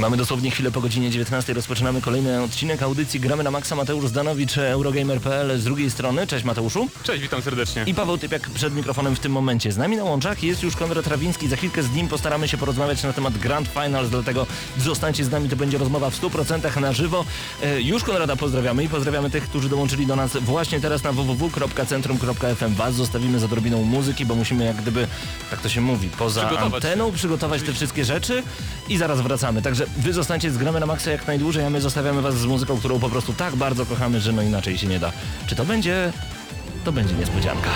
Mamy dosłownie chwilę po godzinie 19. Rozpoczynamy kolejny odcinek audycji Gramy na Maxa. Mateusz Zdanowicz, Eurogamer.pl z drugiej strony. Cześć Mateuszu. Cześć, witam serdecznie. I Paweł Typiak przed mikrofonem w tym momencie. Z nami na łączach jest już Konrad Rawiński. Za chwilkę z nim postaramy się porozmawiać na temat Grand Finals, dlatego zostańcie z nami, to będzie rozmowa w 100% na żywo. E, już Konrada pozdrawiamy i pozdrawiamy tych, którzy dołączyli do nas właśnie teraz na www.centrum.fm. Was zostawimy za odrobiną muzyki, bo musimy jak gdyby, tak to się mówi, poza Przygotować anteną przygotować te wszystkie rzeczy i zaraz wracamy. Także wy zostańcie z Gramy na Maxa jak najdłużej, a my zostawiamy was z muzyką, którą po prostu tak bardzo kochamy, że no inaczej się nie da. Czy to będzie... To będzie niespodzianka.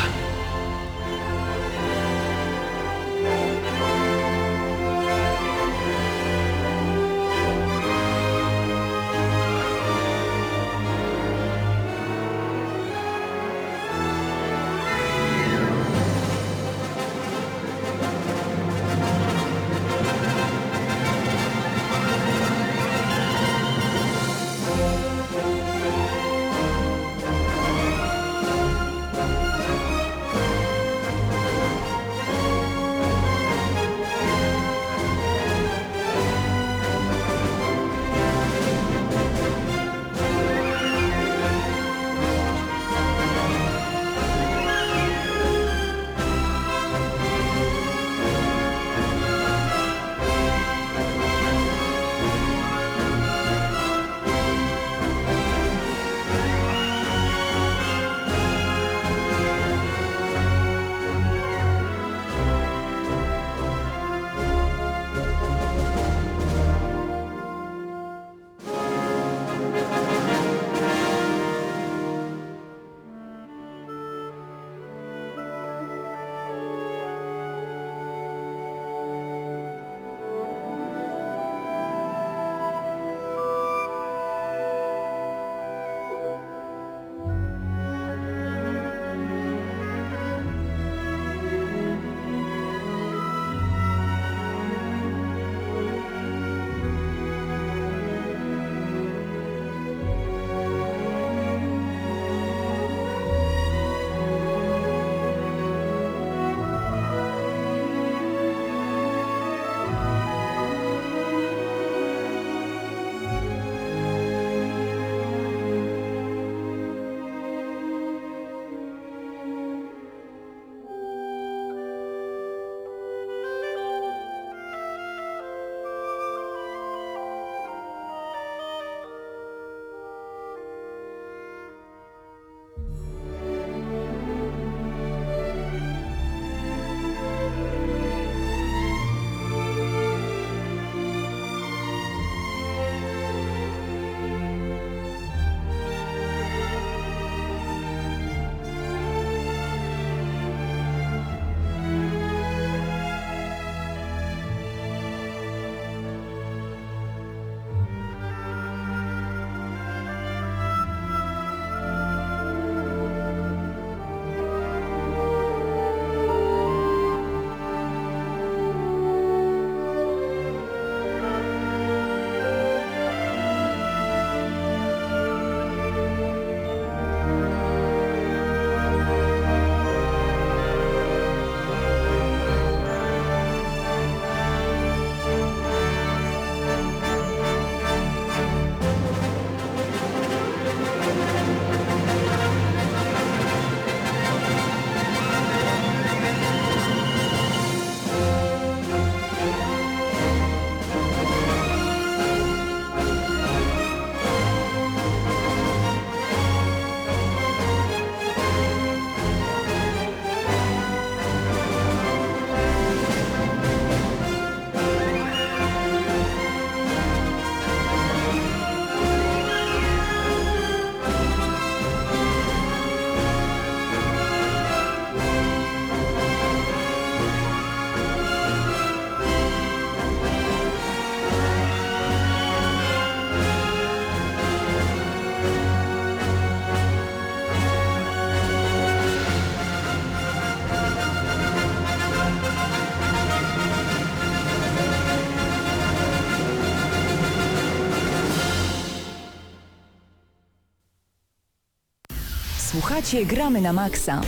Słuchacie Gramy na Maxa.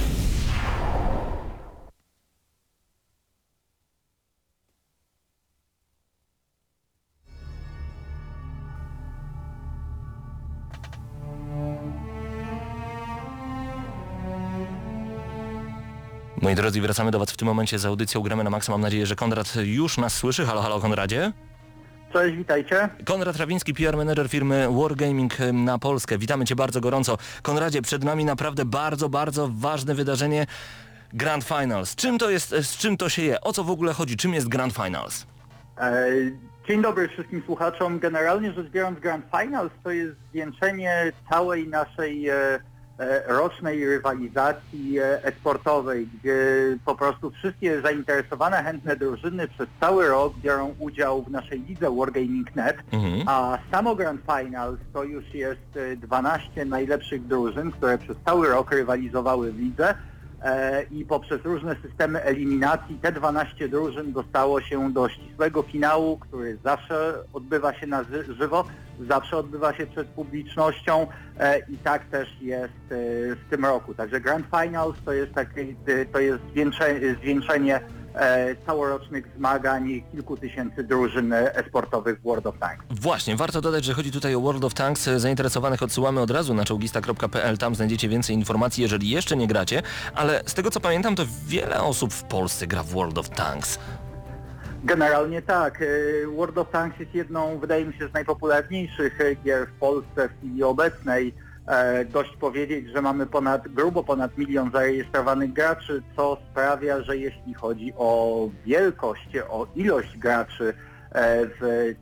Moi drodzy, wracamy do Was w tym momencie z audycją Gramy na Maxa. Mam nadzieję, że Konrad już nas słyszy. Halo, halo Konradzie. Cześć, witajcie. Konrad Rawiński, PR manager firmy Wargaming na Polskę. Witamy Cię bardzo gorąco. Konradzie, przed nami naprawdę bardzo, bardzo ważne wydarzenie Grand Finals. Czym to jest, z czym to się je? O co w ogóle chodzi? Czym jest Grand Finals? E, Dzień dobry wszystkim słuchaczom. Generalnie rzecz biorąc Grand Finals to jest zwieńczenie całej naszej e, rocznej rywalizacji e, esportowej, gdzie po prostu wszystkie zainteresowane, chętne drużyny przez cały rok biorą udział w naszej lidze Wargaming.net, Mhm. a samo Grand Finals to już jest e, 12 najlepszych drużyn, które przez cały rok rywalizowały w lidze e, i poprzez różne systemy eliminacji te 12 drużyn dostało się do ścisłego finału, który zawsze odbywa się na ży- żywo, zawsze odbywa się przed publicznością e, i tak też jest e, w tym roku. Także Grand Finals to jest, taki, e, to jest zwieńczenie, zwieńczenie e, całorocznych zmagań kilku tysięcy drużyn esportowych w World of Tanks. Właśnie, warto dodać, że chodzi tutaj o World of Tanks. Zainteresowanych odsyłamy od razu na czołgista.pl. Tam znajdziecie więcej informacji, jeżeli jeszcze nie gracie. Ale z tego co pamiętam, to wiele osób w Polsce gra w World of Tanks. Generalnie tak. E, World of Tanks jest jedną, wydaje mi się, z najpopularniejszych e, gier w Polsce w chwili obecnej. E, Dość powiedzieć, że mamy ponad, grubo ponad milion zarejestrowanych graczy, co sprawia, że jeśli chodzi o wielkość, o ilość graczy,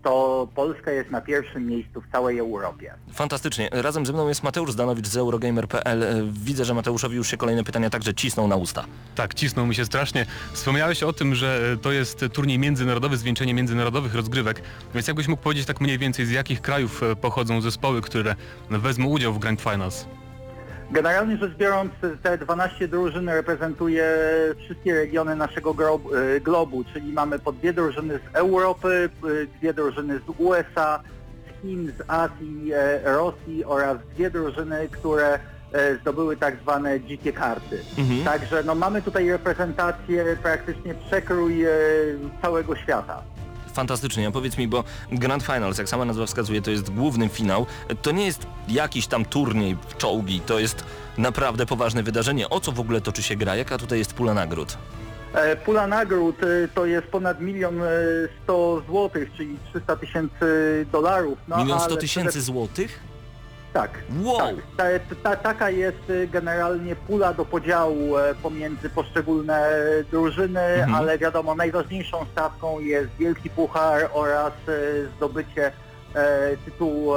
to Polska jest na pierwszym miejscu w całej Europie. Fantastycznie. Razem ze mną jest Mateusz Zdanowicz z Eurogamer.pl. E, Widzę, że Mateuszowi już się kolejne pytania także cisną na usta. Tak, cisnął mi się strasznie. Wspomniałeś o tym, że e, to jest turniej międzynarodowy, zwieńczenie międzynarodowych rozgrywek, więc jakbyś mógł powiedzieć tak mniej więcej z jakich krajów e, pochodzą zespoły, które wezmą udział w Grand Finals? Generalnie rzecz biorąc, te 12 drużyn reprezentuje wszystkie regiony naszego e, globu, czyli mamy po dwie drużyny z Europy, e, dwie drużyny z USA, z Chin, z Azji, e, Rosji oraz dwie drużyny, które zdobyły tak zwane dzikie karty. Mhm. Także no, mamy tutaj reprezentację, praktycznie przekrój całego świata. Fantastycznie, a powiedz mi, bo Grand Finals, jak sama nazwa wskazuje, to jest główny finał. To nie jest jakiś tam turniej w czołgi, to jest naprawdę poważne wydarzenie. O co w ogóle toczy się gra? Jaka tutaj jest pula nagród? E, Pula nagród e, to jest ponad milion e, sto złotych, czyli 300 tysięcy dolarów. No, Milion sto ale tysięcy przede- złotych? Tak. Wow! tak. Ta, ta, taka jest e, generalnie pula do podziału e, pomiędzy poszczególne drużyny, Mhm. ale wiadomo, najważniejszą stawką jest Wielki Puchar oraz e, zdobycie e, tytułu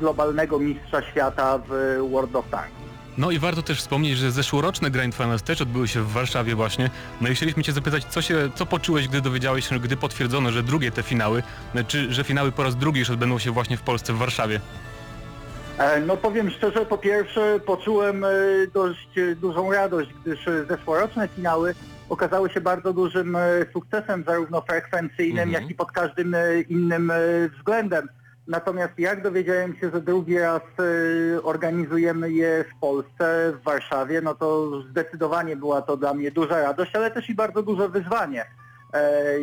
globalnego mistrza świata w World of Tanks. No i warto też wspomnieć, że zeszłoroczne Grand Finals też odbyły się w Warszawie właśnie. No i chcieliśmy Cię zapytać, co się, co poczułeś, gdy dowiedziałeś się, gdy potwierdzono, że drugie te finały, czy że finały po raz drugi już odbędą się właśnie w Polsce, w Warszawie? E, No powiem szczerze, po pierwsze poczułem e, dość e, dużą radość, gdyż zeszłoroczne finały okazały się bardzo dużym sukcesem zarówno frekwencyjnym, Mhm. jak i pod każdym innym względem. Natomiast jak dowiedziałem się, że drugi raz organizujemy je w Polsce, w Warszawie, no to zdecydowanie była to dla mnie duża radość, ale też i bardzo duże wyzwanie,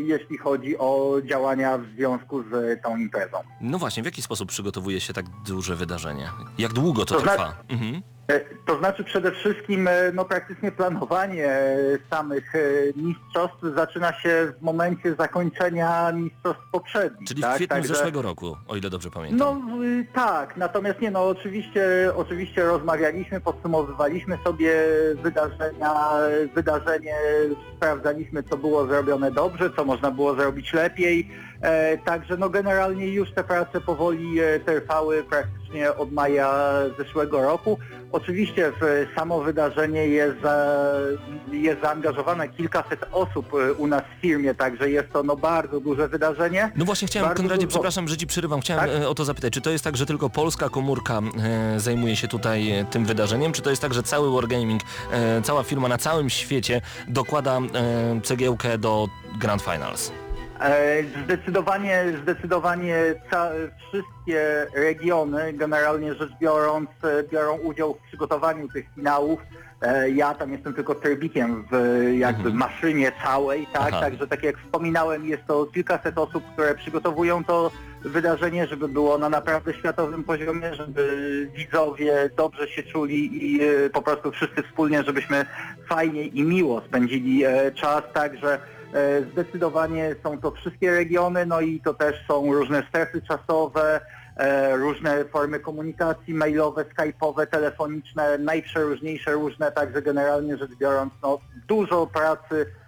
jeśli chodzi o działania w związku z tą imprezą. No właśnie, w jaki sposób przygotowuje się tak duże wydarzenie? Jak długo to To trwa? znaczy- Mhm. E, To znaczy przede wszystkim e, no praktycznie planowanie e, samych mistrzostw zaczyna się w momencie zakończenia mistrzostw poprzednich. Czyli tak? w kwietniu Także- zeszłego roku, o ile dobrze pamiętam. No y, tak, natomiast nie no oczywiście, oczywiście rozmawialiśmy, podsumowywaliśmy sobie wydarzenia, wydarzenie, sprawdzaliśmy co było zrobione dobrze, co można było zrobić lepiej. E, także no generalnie już te prace powoli e, trwały praktycznie od maja zeszłego roku. Oczywiście w samo wydarzenie jest, jest zaangażowane kilkaset osób e, u nas w firmie, także jest to no bardzo duże wydarzenie. No właśnie chciałem, Bardzo Konradzie, dużo. przepraszam, że Ci przerywam, chciałem Tak? o to zapytać, czy to jest tak, że tylko polska komórka zajmuje się tutaj tym wydarzeniem, czy to jest tak, że cały Wargaming, cała firma na całym świecie dokłada cegiełkę do Grand Finals? E, Zdecydowanie, zdecydowanie wszystkie regiony, generalnie rzecz biorąc, e, biorą udział w przygotowaniu tych finałów. E, Ja tam jestem tylko trybikiem w jakby maszynie całej, tak? Aha. Także tak jak wspominałem, jest to kilkaset osób, które przygotowują to wydarzenie, żeby było na naprawdę światowym poziomie, żeby widzowie dobrze się czuli i po prostu wszyscy wspólnie, żebyśmy fajnie i miło spędzili czas, także zdecydowanie są to wszystkie regiony, no i to też są różne strefy czasowe, e, różne formy komunikacji mailowe, skype'owe, telefoniczne, najprzeróżniejsze różne, także generalnie rzecz biorąc, no dużo pracy, e,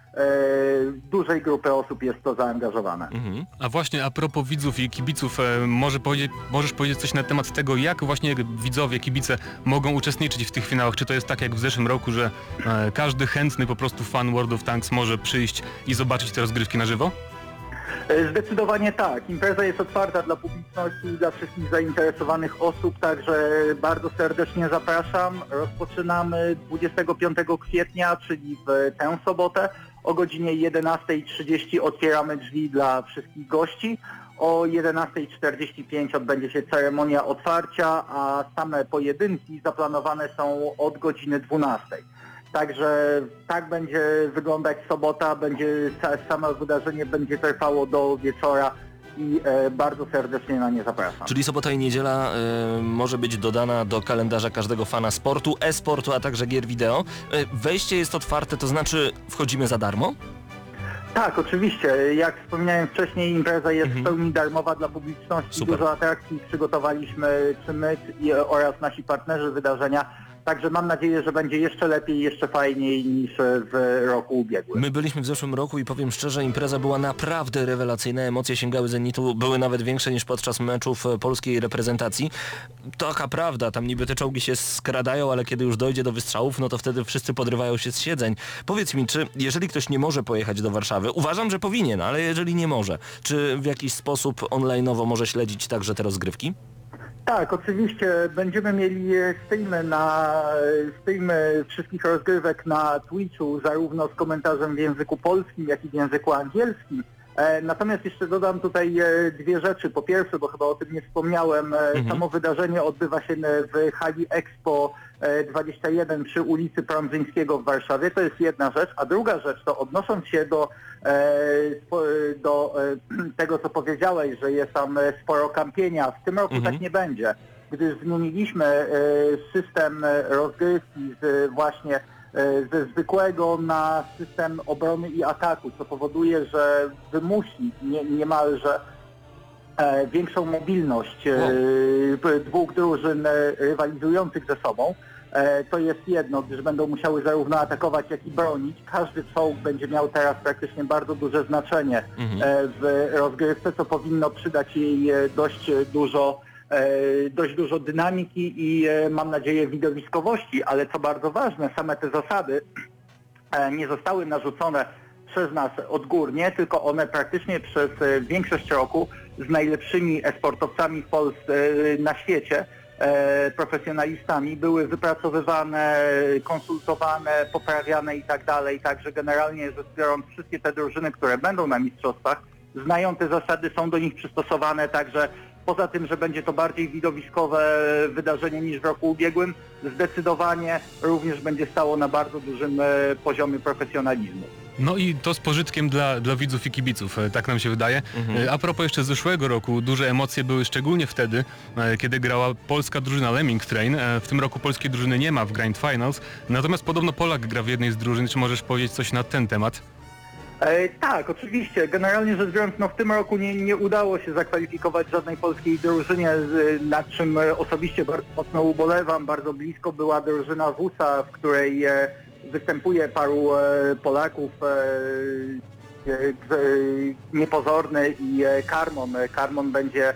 dużej grupy osób jest to zaangażowane. Mhm. A właśnie a propos widzów i kibiców, e, może powiedzieć, możesz powiedzieć coś na temat tego, jak właśnie widzowie, kibice mogą uczestniczyć w tych finałach? Czy to jest tak jak w zeszłym roku, że e, każdy chętny po prostu fan World of Tanks może przyjść i zobaczyć te rozgrywki na żywo? E, Zdecydowanie tak. Impreza jest otwarta dla publiczności i dla wszystkich zainteresowanych osób, także bardzo serdecznie zapraszam. Rozpoczynamy 25 kwietnia, czyli w tę sobotę. O godzinie 11.30 otwieramy drzwi dla wszystkich gości. O 11.45 odbędzie się ceremonia otwarcia, a same pojedynki zaplanowane są od godziny 12. Także tak będzie wyglądać sobota, będzie samo wydarzenie będzie trwało do wieczora i e, bardzo serdecznie na nie zapraszam. Czyli sobota i niedziela e, może być dodana do kalendarza każdego fana sportu, e-sportu, a także gier wideo. E, wejście jest otwarte, to znaczy wchodzimy za darmo? Tak, oczywiście. Jak wspomniałem wcześniej, impreza jest Mhm. w pełni darmowa dla publiczności. Super. Dużo atrakcji przygotowaliśmy, czy my i, oraz nasi partnerzy wydarzenia. Także mam nadzieję, że będzie jeszcze lepiej, jeszcze fajniej niż w roku ubiegłym. My byliśmy w zeszłym roku i powiem szczerze, impreza była naprawdę rewelacyjna, emocje sięgały zenitu, były nawet większe niż podczas meczów e, polskiej reprezentacji. Taka prawda, tam niby te czołgi się skradają, ale kiedy już dojdzie do wystrzałów, no to wtedy wszyscy podrywają się z siedzeń. Powiedz mi, czy jeżeli ktoś nie może pojechać do Warszawy, uważam, że powinien, ale jeżeli nie może, czy w jakiś sposób online'owo może śledzić także te rozgrywki? Tak, oczywiście będziemy mieli e, streamy na e, streamy wszystkich rozgrywek na Twitchu, zarówno z komentarzem w języku polskim, jak i w języku angielskim. E, Natomiast jeszcze dodam tutaj dwie rzeczy. Po pierwsze, bo chyba o tym nie wspomniałem, e, samo wydarzenie odbywa się w hali Expo 21 przy ulicy Prądzyńskiego w Warszawie. To jest jedna rzecz. A druga rzecz to odnosząc się do, e, spo- do e, tego, co powiedziałeś, że jest tam e, sporo kampienia. W tym roku Mhm. tak nie będzie, gdyż zmieniliśmy e, system e, rozgrywki z właśnie e, ze zwykłego na system obrony i ataku, co powoduje, że wymusi nie, niemalże e, większą mobilność e, dwóch drużyn e, rywalizujących ze sobą. E, to jest jedno, gdyż będą musiały zarówno atakować, jak i bronić. Każdy czołg będzie miał teraz praktycznie bardzo duże znaczenie e, w rozgrywce, co powinno przydać jej e, dość dużo dość dużo dynamiki i mam nadzieję widowiskowości, ale co bardzo ważne, same te zasady nie zostały narzucone przez nas odgórnie, tylko one praktycznie przez większość roku z najlepszymi esportowcami w Polsce, na świecie, profesjonalistami były wypracowywane, konsultowane, poprawiane i tak dalej. Także generalnie rzecz biorąc wszystkie te drużyny, które będą na mistrzostwach, znają te zasady, są do nich przystosowane, także poza tym, że będzie to bardziej widowiskowe wydarzenie niż w roku ubiegłym, zdecydowanie również będzie stało na bardzo dużym e, poziomie profesjonalizmu. No i to z pożytkiem dla, dla widzów i kibiców, e, tak nam się wydaje. E, A propos jeszcze zeszłego roku, duże emocje były szczególnie wtedy, e, kiedy grała polska drużyna Lemming Train. W tym roku polskiej drużyny nie ma w Grand Finals, natomiast podobno Polak gra w jednej z drużyn. Czy możesz powiedzieć coś na ten temat? E, tak, oczywiście. Generalnie rzecz biorąc, no w tym roku nie, nie udało się zakwalifikować żadnej polskiej drużynie, nad czym osobiście bardzo mocno ubolewam. Bardzo blisko była drużyna WUSA, w której e, występuje paru e, Polaków, e, e, Niepozorny i Karmon. Karmon będzie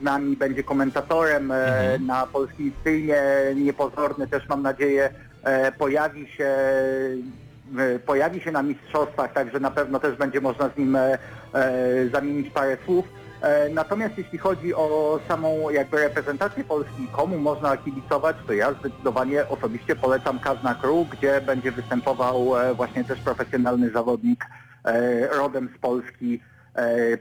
z nami, będzie komentatorem e, na polskim streamie. Niepozorny też mam nadzieję pojawi się pojawi się na mistrzostwach, także na pewno też będzie można z nim zamienić parę słów. E, Natomiast jeśli chodzi o samą jakby reprezentację Polski, komu można kibicować, to ja zdecydowanie osobiście polecam Kazna Crew, gdzie będzie występował e, właśnie też profesjonalny zawodnik e, rodem z Polski,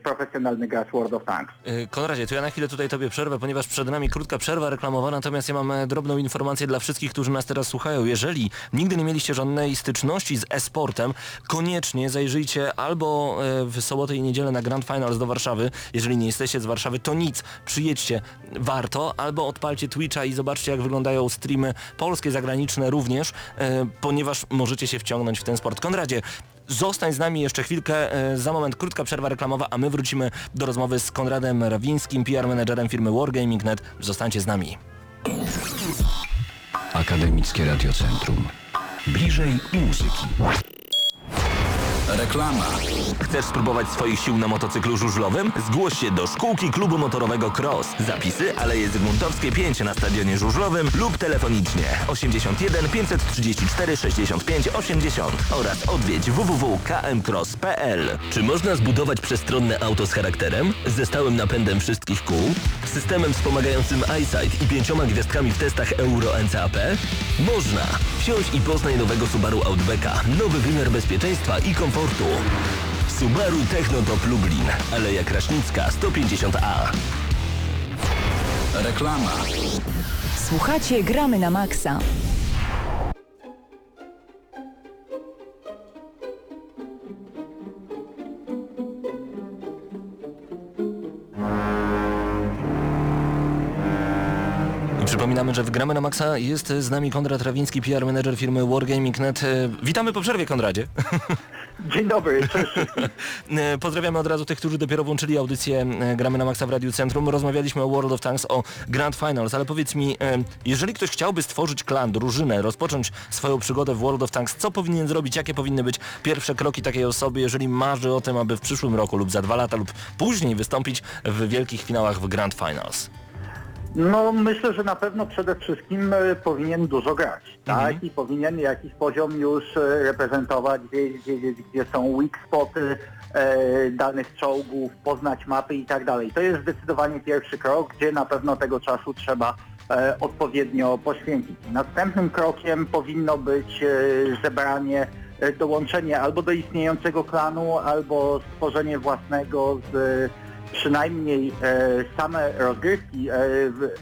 profesjonalny gracz World of Tanks. Y, Konradzie, to ja na chwilę tutaj Tobie przerwę, ponieważ przed nami krótka przerwa reklamowa, natomiast ja mam e, drobną informację dla wszystkich, którzy nas teraz słuchają. Jeżeli nigdy nie mieliście żadnej styczności z e-sportem, koniecznie zajrzyjcie albo e, w sobotę i niedzielę na Grand Finals do Warszawy. Jeżeli nie jesteście z Warszawy, to nic, przyjedźcie, warto, albo odpalcie Twitcha i zobaczcie, jak wyglądają streamy polskie, zagraniczne również, e, ponieważ możecie się wciągnąć w ten sport. Konradzie, Zostań z nami jeszcze chwilkę, e, za moment krótka przerwa reklamowa, a my wrócimy do rozmowy z Konradem Rawińskim, PR menedżerem firmy Wargaming.net. Zostańcie z nami. Akademickie Radiocentrum. Bliżej muzyki. Reklama. Chcesz spróbować swoich sił na motocyklu żużlowym? Zgłoś się do szkółki klubu motorowego Cross. Zapisy Aleje Zygmuntowskie 5 na stadionie żużlowym lub telefonicznie 81 534 65 80 oraz odwiedź www.kmcross.pl. Czy można zbudować przestronne auto z charakterem? Ze stałym napędem wszystkich kół? Systemem wspomagającym EyeSight i pięcioma gwiazdkami w testach Euro NCAP? Można! Wsiądź i poznaj nowego Subaru Outbacka. Nowy wymiar bezpieczeństwa i komfortu. Subaru Technotop Lublin, Aleja Kraśnicka 150A. Reklama. Słuchacie Gramy na Maxa. I przypominamy, że w Gramy na Maxa jest z nami Konrad Rawiński, PR menedżer firmy Wargaming.net. E, Witamy po przerwie, Konradzie. Dzień dobry, Pozdrawiamy od razu tych, którzy dopiero włączyli audycję e, Gramy na Maxa w Radiu Centrum. Rozmawialiśmy o World of Tanks, o Grand Finals, ale powiedz mi, e, jeżeli ktoś chciałby stworzyć klan, drużynę, rozpocząć swoją przygodę w World of Tanks, co powinien zrobić, jakie powinny być pierwsze kroki takiej osoby, jeżeli marzy o tym, aby w przyszłym roku lub za dwa lata lub później wystąpić w wielkich finałach w Grand Finals? No myślę, że na pewno przede wszystkim e, powinien dużo grać, tak? I powinien jakiś poziom już e, reprezentować, wiedzieć, wiedzieć gdzie są weak spoty e, danych czołgów, poznać mapy i tak dalej. To jest zdecydowanie pierwszy krok, gdzie na pewno tego czasu trzeba e, odpowiednio poświęcić. Następnym krokiem powinno być e, zebranie, e, dołączenie albo do istniejącego klanu, albo stworzenie własnego z przynajmniej e, same rozgrywki e,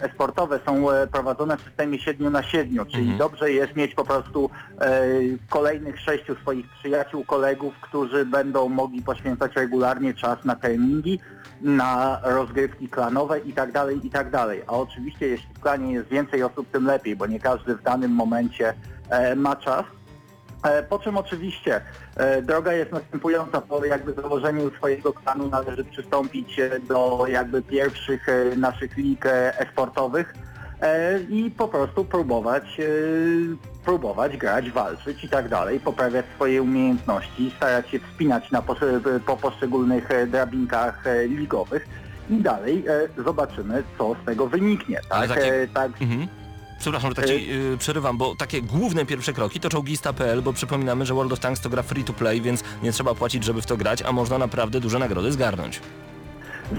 esportowe są e, prowadzone w systemie 7 na 7, czyli dobrze jest mieć po prostu kolejnych sześciu swoich przyjaciół, kolegów, którzy będą mogli poświęcać regularnie czas na treningi, na rozgrywki klanowe i tak dalej, i tak dalej. A oczywiście jeśli w klanie jest więcej osób, tym lepiej, bo nie każdy w danym momencie ma czas. E, Po czym oczywiście e, droga jest następująca, po jakby założeniu swojego klanu należy przystąpić e, do jakby pierwszych naszych lig e-sportowych i po prostu próbować, próbować grać, walczyć i tak dalej, poprawiać swoje umiejętności, starać się wspinać na po poszczególnych drabinkach ligowych i dalej zobaczymy, co z tego wyniknie. Tak, takie- tak Mhm. Przepraszam, że tak ci y, przerywam, bo takie główne pierwsze kroki to czołgista.pl, bo przypominamy, że World of Tanks to gra free to play, więc nie trzeba płacić, żeby w to grać, a można naprawdę duże nagrody zgarnąć.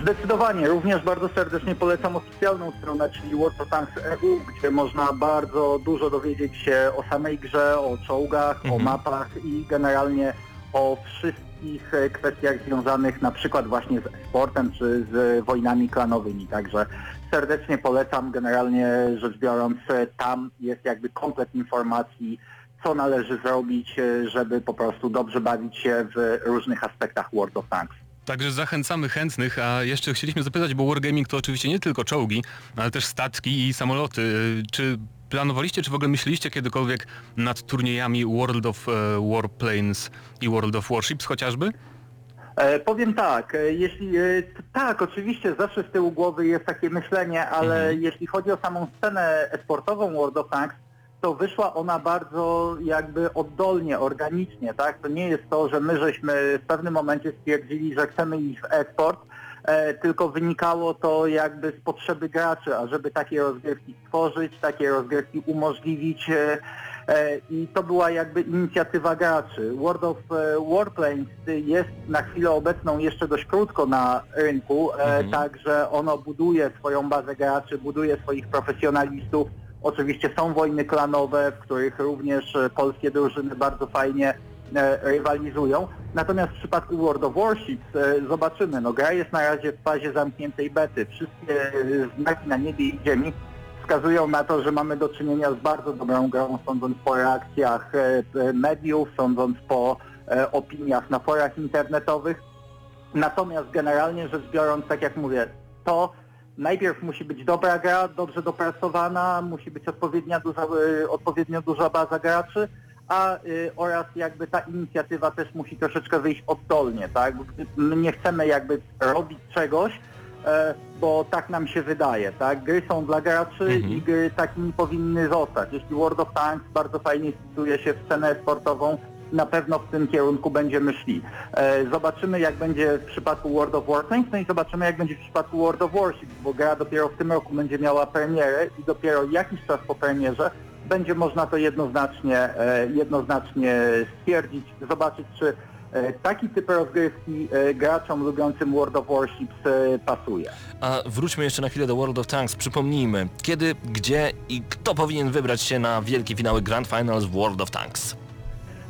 Zdecydowanie. Również bardzo serdecznie polecam oficjalną stronę, czyli World of Tanks EU, gdzie można bardzo dużo dowiedzieć się o samej grze, o czołgach, o mapach i generalnie o wszystkich e, kwestiach związanych na przykład właśnie z sportem czy z wojnami klanowymi. Także serdecznie polecam. Generalnie rzecz biorąc, e, tam jest jakby komplet informacji, co należy zrobić, e, żeby po prostu dobrze bawić się w różnych aspektach World of Tanks. Także zachęcamy chętnych, a jeszcze chcieliśmy zapytać, bo Wargaming to oczywiście nie tylko czołgi, ale też statki i samoloty. Czy planowaliście, czy w ogóle myśleliście kiedykolwiek nad turniejami World of e, Warplanes i World of Warships chociażby? E, powiem tak, e, jeśli e, tak, oczywiście zawsze z tyłu głowy jest takie myślenie, ale jeśli chodzi o samą scenę esportową World of Tanks, to wyszła ona bardzo jakby oddolnie, organicznie, tak? To nie jest to, że my żeśmy w pewnym momencie stwierdzili, że chcemy iść w e-sport, e, tylko wynikało to jakby z potrzeby graczy, a żeby takie rozgrywki stworzyć, takie rozgrywki umożliwić e, i to była jakby inicjatywa graczy. World of e, Warplanes jest na chwilę obecną jeszcze dość krótko na rynku, e, także ono buduje swoją bazę graczy, buduje swoich profesjonalistów. Oczywiście są wojny klanowe, w których również e, polskie drużyny bardzo fajnie e, rywalizują. Natomiast w przypadku World of Warships e, zobaczymy, no gra jest na razie w fazie zamkniętej bety. Wszystkie e, znaki na niebie i ziemi wskazują na to, że mamy do czynienia z bardzo dobrą grą, sądząc po reakcjach e, e, mediów, sądząc po e, opiniach na forach internetowych. Natomiast generalnie rzecz biorąc, tak jak mówię, to najpierw musi być dobra gra, dobrze dopracowana, musi być odpowiednia duża, odpowiednio duża baza graczy, a oraz jakby ta inicjatywa też musi troszeczkę wyjść oddolnie, tak? My nie chcemy jakby robić czegoś, bo tak nam się wydaje, tak? Gry są dla graczy Mhm. i gry takimi powinny zostać. Jeśli World of Tanks bardzo fajnie wpisuje się w scenę sportową, na pewno w tym kierunku będziemy szli. E, Zobaczymy jak będzie w przypadku World of Warplanes, no i zobaczymy jak będzie w przypadku World of Warships, bo gra dopiero w tym roku będzie miała premierę i dopiero jakiś czas po premierze będzie można to jednoznacznie, e, jednoznacznie stwierdzić, zobaczyć czy e, taki typ rozgrywki e, graczom lubiącym World of Warships e, pasuje. A wróćmy jeszcze na chwilę do World of Tanks. Przypomnijmy, kiedy, gdzie i kto powinien wybrać się na wielkie finały Grand Finals w World of Tanks.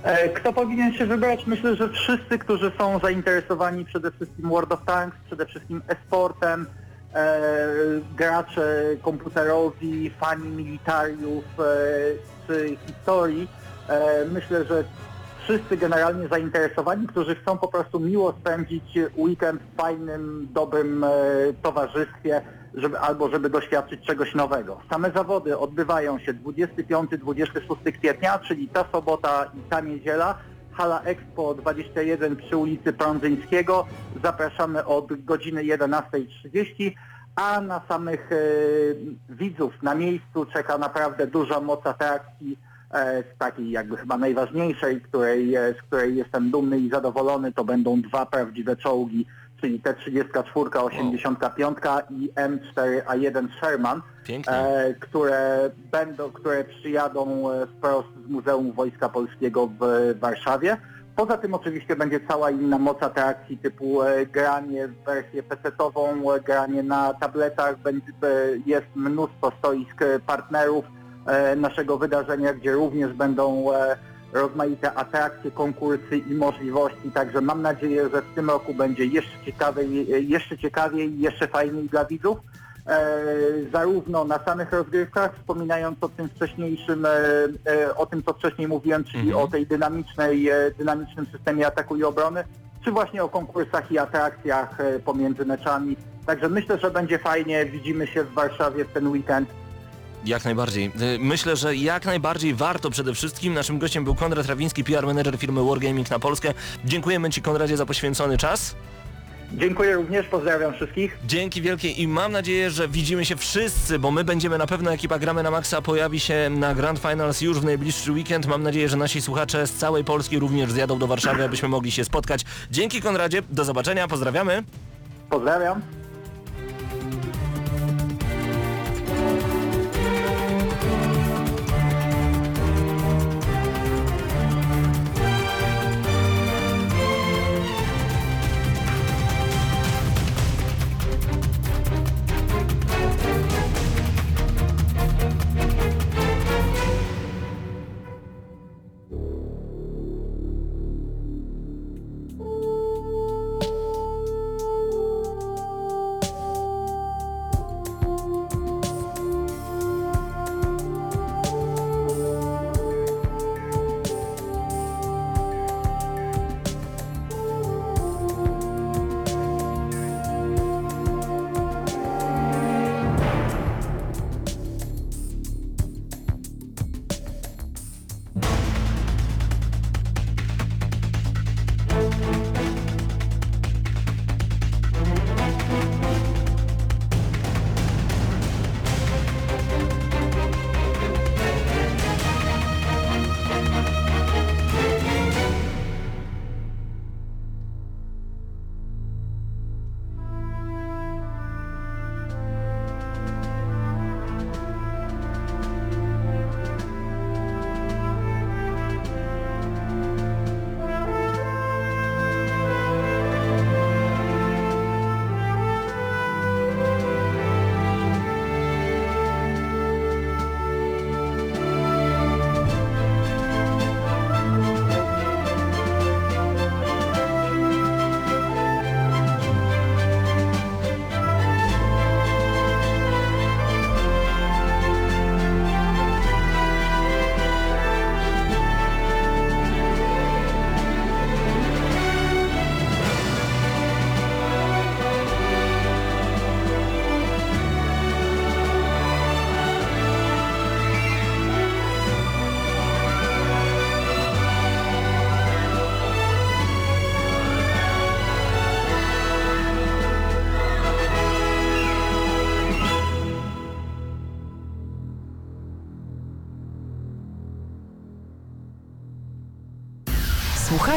E, Kto powinien się wybrać? Myślę, że wszyscy, którzy są zainteresowani przede wszystkim World of Tanks, przede wszystkim e-sportem, e, gracze komputerowi, fani militariów e, czy historii. E, myślę, że wszyscy generalnie zainteresowani, którzy chcą po prostu miło spędzić weekend w fajnym, dobrym e, towarzystwie, żeby, albo żeby doświadczyć czegoś nowego. Same zawody odbywają się 25-26 kwietnia, czyli ta sobota i ta niedziela. Hala Expo 21 przy ulicy Prądzyńskiego. Zapraszamy od godziny 11.30, a na samych e, widzów na miejscu czeka naprawdę duża moc atrakcji z takiej jakby chyba najważniejszej, której, e, z której jestem dumny i zadowolony, to będą dwa prawdziwe czołgi, czyli T-34, 85 i M4A1 Sherman, e, które będą, które przyjadą e, wprost z Muzeum Wojska Polskiego w Warszawie. Poza tym oczywiście będzie cała inna moc atrakcji typu e, granie w wersję PC-ową, e, granie na tabletach, będzie, e, jest mnóstwo stoisk e, partnerów e, naszego wydarzenia, gdzie również będą e, rozmaite atrakcje, konkursy i możliwości, także mam nadzieję, że w tym roku będzie jeszcze ciekawiej, e, jeszcze ciekawiej i jeszcze fajniej dla widzów. E, zarówno na samych rozgrywkach, wspominając o tym wcześniejszym, e, e, o tym co wcześniej mówiłem, czyli Mhm. o tej dynamicznej, e, dynamicznym systemie ataku i obrony, czy właśnie o konkursach i atrakcjach e, pomiędzy meczami. Także myślę, że będzie fajnie, widzimy się w Warszawie w ten weekend. Jak najbardziej. Y, Myślę, że jak najbardziej warto przede wszystkim. Naszym gościem był Konrad Rawiński, PR manager firmy Wargaming na Polskę. Dziękujemy Ci Konradzie za poświęcony czas. Dziękuję również, pozdrawiam wszystkich. Dzięki wielkie i mam nadzieję, że widzimy się wszyscy, bo my będziemy na pewno, ekipa Gramy na Maxa pojawi się na Grand Finals już w najbliższy weekend. Mam nadzieję, że nasi słuchacze z całej Polski również zjadą do Warszawy, abyśmy mogli się spotkać. Dzięki Konradzie, do zobaczenia, pozdrawiamy. Pozdrawiam.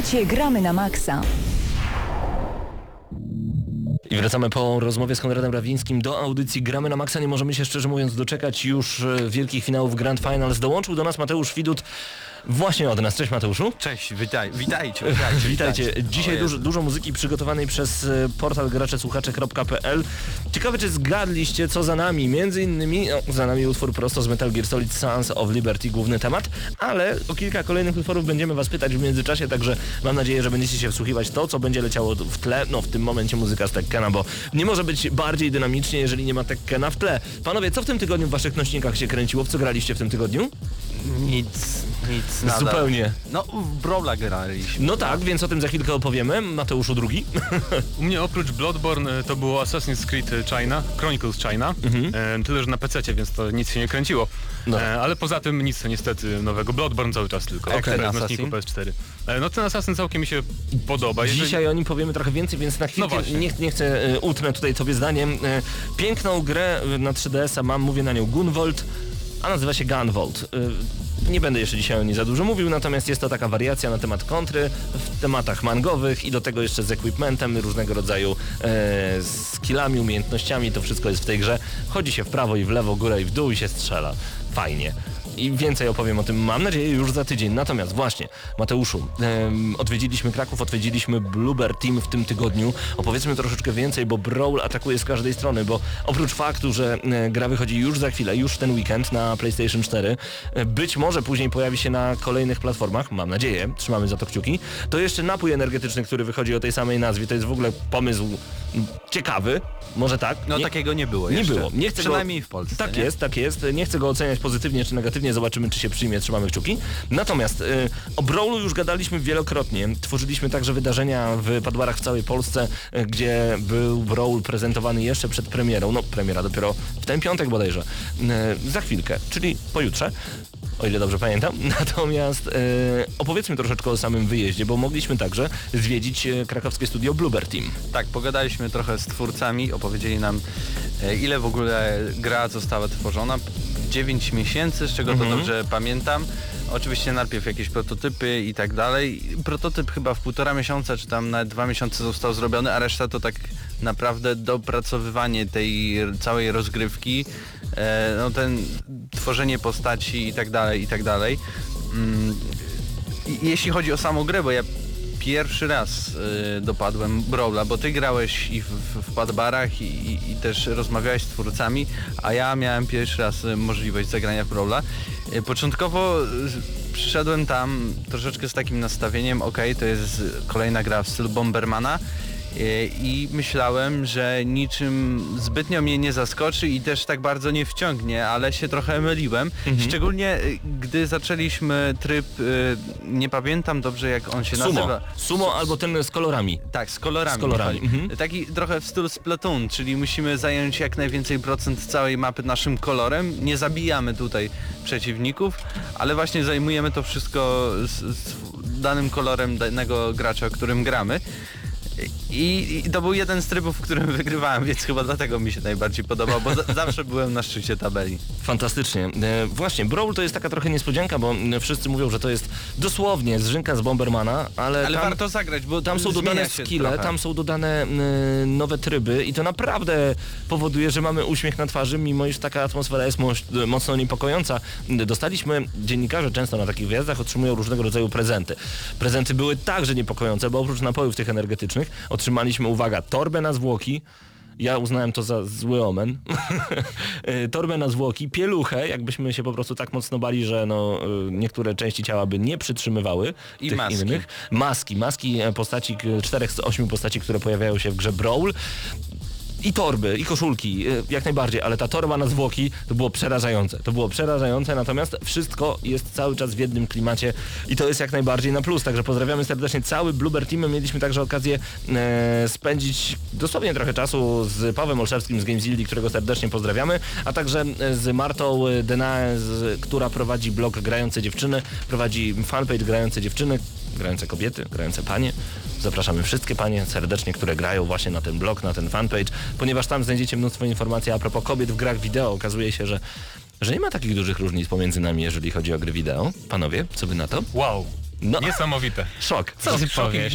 Słuchacie Gramy na Maxa. I wracamy po rozmowie z Konradem Rawińskim do audycji Gramy na Maxa. Nie możemy się szczerze mówiąc doczekać już e, wielkich finałów Grand Finals. Dołączył do nas Mateusz Widut właśnie od nas. Cześć Mateuszu. Cześć, witaj, witajcie, witajcie. Witajcie. Dzisiaj dużo, dużo muzyki przygotowanej przez e, portal graczesłuchacze.pl. Ciekawe czy zgadliście co za nami. Między innymi no, za nami utwór prosto z Metal Gear Solid Sons of Liberty, główny temat, ale o kilka kolejnych utworów będziemy was pytać w międzyczasie, także mam nadzieję, że będziecie się wsłuchiwać to, co będzie leciało w tle. No w tym momencie muzyka z Tekkena, bo nie może być bardziej dynamicznie, jeżeli nie ma Tekkena w tle. Panowie, co w tym tygodniu w waszych nośnikach się kręciło? W co graliście w tym tygodniu? Nic, nic, nada. Zupełnie. No, w Brawla graliśmy. No tak, więc o tym za chwilkę opowiemy. Mateuszu drugi. U mnie oprócz Bloodborne e, to było Assassin's Creed China, Chronicles China, e, tyle że na PC, więc to nic się nie kręciło. No. E, ale poza tym nic niestety nowego. Bloodborne cały czas tylko. Jak ten nośniku PS4. E, no ten Assassin całkiem mi się podoba. Jeżeli- Dzisiaj o nim powiemy trochę więcej, więc na chwilkę No nie, nie chcę e, utnę tutaj tobie zdaniem. E, piękną grę e, na 3DS-a mam, mówię na nią Gunvolt, a nazywa się Gunvolt. E, nie będę jeszcze dzisiaj o niej za dużo mówił, natomiast jest to taka wariacja na temat kontry w tematach mangowych i do tego jeszcze z equipmentem, różnego rodzaju e, skillami, umiejętnościami, to wszystko jest w tej grze. Chodzi się w prawo i w lewo, górę i w dół i się strzela. Fajnie. I więcej opowiem o tym, mam nadzieję, już za tydzień. Natomiast właśnie, Mateuszu, em, odwiedziliśmy Kraków, odwiedziliśmy Bluebird Team w tym tygodniu. Opowiedzmy troszeczkę więcej, bo Brawl atakuje z każdej strony, bo oprócz faktu, że e, gra wychodzi już za chwilę, już ten weekend na PlayStation 4, e, być może później pojawi się na kolejnych platformach, mam nadzieję, trzymamy za to kciuki, to jeszcze napój energetyczny, który wychodzi o tej samej nazwie, to jest w ogóle pomysł ciekawy, może tak? No Nie- takiego nie było nie jeszcze. było. Nie chcę Przynajmniej go... w Polsce. Tak nie? jest, tak jest. Nie chcę go oceniać pozytywnie czy negatywnie, zobaczymy czy się przyjmie, trzymamy kciuki. Natomiast y, o Brawlu już gadaliśmy wielokrotnie. Tworzyliśmy także wydarzenia w Padwarach w całej Polsce, y, gdzie był Brawl prezentowany jeszcze przed premierą. No, premiera dopiero w ten piątek bodajże. Y, za chwilkę, czyli pojutrze. O ile dobrze pamiętam. Natomiast y, opowiedzmy troszeczkę o samym wyjeździe, bo mogliśmy także zwiedzić y, krakowskie studio Bluebird Team. Tak, pogadaliśmy trochę z twórcami, opowiedzieli nam e, ile w ogóle gra została tworzona. 9 miesięcy, z czego Mhm. to dobrze pamiętam. Oczywiście najpierw jakieś prototypy i tak dalej. Prototyp chyba w półtora miesiąca, czy tam nawet dwa miesiące został zrobiony, a reszta to tak naprawdę dopracowywanie tej całej rozgrywki, e, no ten tworzenie postaci i tak dalej, i tak dalej. Mm, jeśli chodzi o samą grę, bo ja pierwszy raz y, dopadłem Brawla, bo ty grałeś i w, w, padbarach i, i, i też rozmawiałeś z twórcami, a ja miałem pierwszy raz y, możliwość zagrania w Brawla. Y, początkowo y, przyszedłem tam troszeczkę z takim nastawieniem, ok, to jest kolejna gra w stylu Bombermana, i myślałem, że niczym zbytnio mnie nie zaskoczy i też tak bardzo nie wciągnie, ale się trochę myliłem. Szczególnie y, gdy zaczęliśmy tryb, y, nie pamiętam dobrze jak on się Sumo. nazywa. Sumo albo ten z kolorami. Tak, z kolorami. Z kolorami, mhm. Taki trochę w stylu Splatoon, czyli musimy zająć jak najwięcej procent całej mapy naszym kolorem. Nie zabijamy tutaj przeciwników, ale właśnie zajmujemy to wszystko z, z danym kolorem danego gracza, którym gramy. I, I to był jeden z trybów, w którym wygrywałem, więc chyba dlatego mi się najbardziej podobał, bo za, zawsze byłem na szczycie tabeli. Fantastycznie. E, właśnie, Brawl to jest taka trochę niespodzianka, bo m, wszyscy mówią, że to jest dosłownie zrzynka z Bombermana, ale, Ale tam, warto zagrać, bo tam są dodane skille, trochę. tam są dodane m, nowe tryby i to naprawdę powoduje, że mamy uśmiech na twarzy, mimo iż taka atmosfera jest moś, mocno niepokojąca. Dostaliśmy, dziennikarze często na takich wyjazdach otrzymują różnego rodzaju prezenty. Prezenty były także niepokojące, bo oprócz napojów tych energetycznych otrzymaliśmy, uwaga, torbę na zwłoki, ja uznałem to za zły omen. E, Torbę na zwłoki, pieluchę, jakbyśmy się po prostu tak mocno bali, że no, e, niektóre części ciała by nie przytrzymywały I tych maski. innych. Maski, maski e, postaci, czterech z ośmiu postaci, które pojawiają się w grze Brawl. I torby, i koszulki, e, jak najbardziej, ale ta torba na zwłoki to było przerażające. To było przerażające, natomiast wszystko jest cały czas w jednym klimacie i to jest jak najbardziej na plus. Także pozdrawiamy serdecznie cały Bluebird Team. Mieliśmy także okazję e, spędzić dosłownie trochę czasu z Pawłem Olszewskim z Gamezildi, którego serdecznie pozdrawiamy, a także e, z Martą e, Denae, z, która prowadzi blog Grające Dziewczyny, prowadzi fanpage Grające Dziewczyny, grające kobiety, grające panie. Zapraszamy wszystkie panie serdecznie, które grają właśnie na ten blog, na ten fanpage, ponieważ tam znajdziecie mnóstwo informacji a propos kobiet w grach wideo. Okazuje się, że, że nie ma takich dużych różnic pomiędzy nami, jeżeli chodzi o gry wideo. Panowie, co by na to? Wow. No, Niesamowite. szok. Co ty powiesz?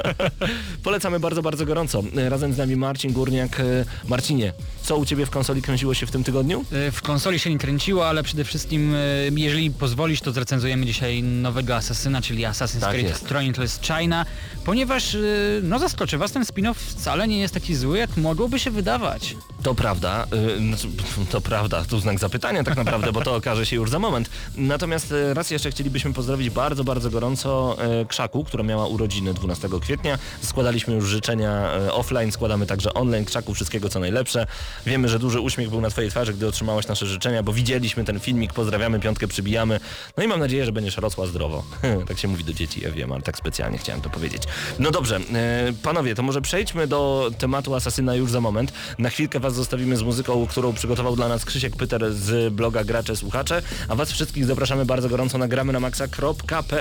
Polecamy bardzo, bardzo gorąco. Razem z nami Marcin Górniak. Marcinie, co u Ciebie w konsoli kręciło się w tym tygodniu? E, W konsoli się nie kręciło, ale przede wszystkim, e, jeżeli pozwolisz, to zrecenzujemy dzisiaj nowego Asasyna, czyli Assassin's Tak Creed jest. Chronicles China, ponieważ, e, no zaskoczy Was, ten spin-off wcale nie jest taki zły, jak mogłoby się wydawać. To prawda, znaczy, to prawda, tu znak zapytania tak naprawdę, bo to okaże się już za moment. Natomiast raz jeszcze chcielibyśmy pozdrowić bardzo, bardzo gorąco y, Krzaku, która miała urodziny 12 kwietnia. Składaliśmy już życzenia y, offline, składamy także online. Krzaku wszystkiego co najlepsze. Wiemy, że duży uśmiech był na Twojej twarzy, gdy otrzymałaś nasze życzenia, bo widzieliśmy ten filmik, pozdrawiamy, piątkę przybijamy. No i mam nadzieję, że będziesz rosła zdrowo. tak się mówi do dzieci, ja wiem, ale tak specjalnie chciałem to powiedzieć. No dobrze, y, panowie, to może przejdźmy do tematu Asasyna już za moment. Na chwilkę Was zostawimy z muzyką, którą przygotował dla nas Krzysiek Pyter z bloga Gracze Słuchacze, a Was wszystkich zapraszamy bardzo gorąco na gramy na maxa.pl.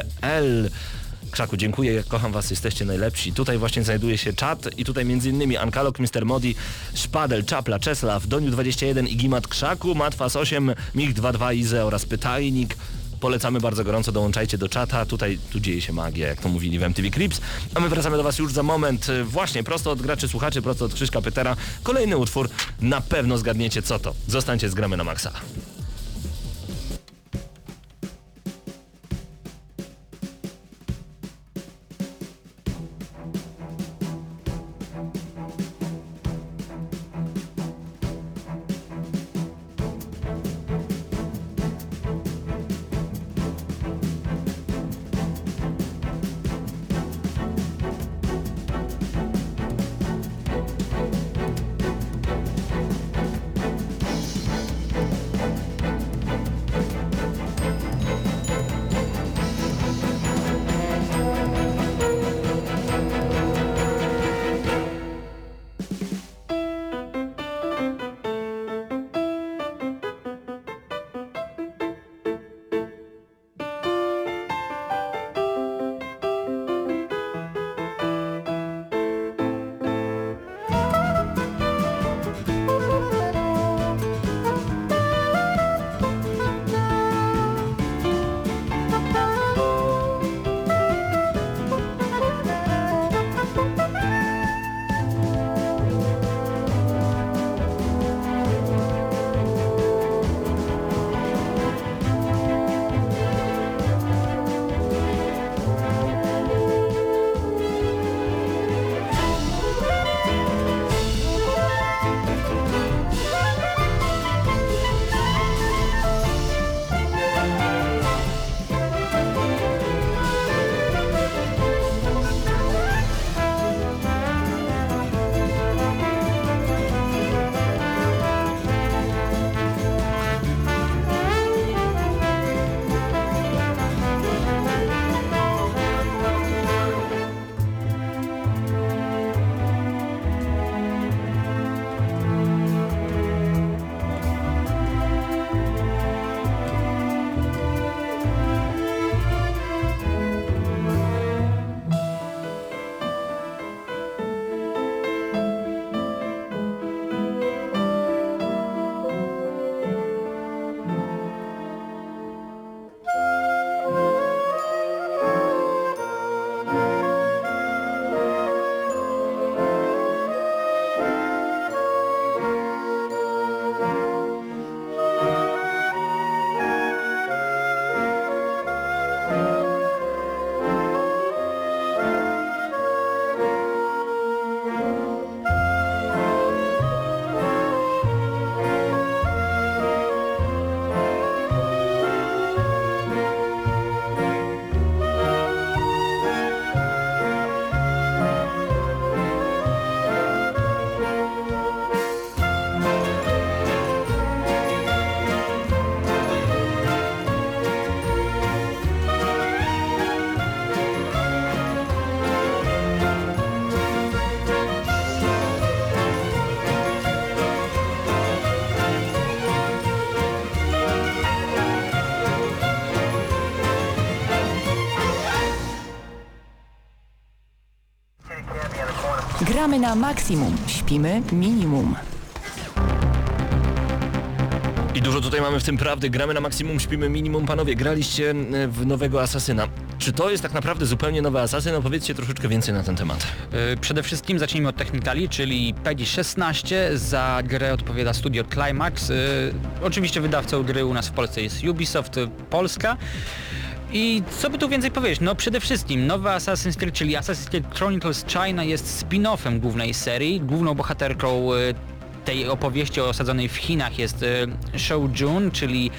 Krzaku, dziękuję, kocham was, jesteście najlepsi. Tutaj właśnie znajduje się czat i tutaj innymi Ankalog, Mr. Modi, Szpadel, Czapla, Czesław, Doniu21, Igimat Krzaku, Matwas 8, Mig22, Ize oraz Pytajnik. Polecamy bardzo gorąco, dołączajcie do czata. Tutaj tu dzieje się magia, jak to mówili w MTV Clips. A my wracamy do Was już za moment. Właśnie, prosto od graczy słuchaczy, prosto od Krzyśka Pytera. Kolejny utwór. Na pewno zgadniecie co to. Zostańcie z gramy na maksa. Na maksimum, śpimy minimum. I dużo tutaj mamy w tym prawdy. Gramy na maksimum, śpimy minimum. Panowie, graliście e, w nowego Asasyna. Czy to jest tak naprawdę zupełnie nowy Assassin? Opowiedzcie troszeczkę więcej na ten temat. Y, Przede wszystkim zacznijmy od technikali, czyli PEGI 16. Za grę odpowiada studio Climax. Y, Oczywiście wydawcą gry u nas w Polsce jest Ubisoft Polska. I co by tu więcej powiedzieć? No przede wszystkim nowy Assassin's Creed, czyli Assassin's Creed Chronicles China jest spin-offem głównej serii. Główną bohaterką y, tej opowieści osadzonej w Chinach jest y, Shou Jun, czyli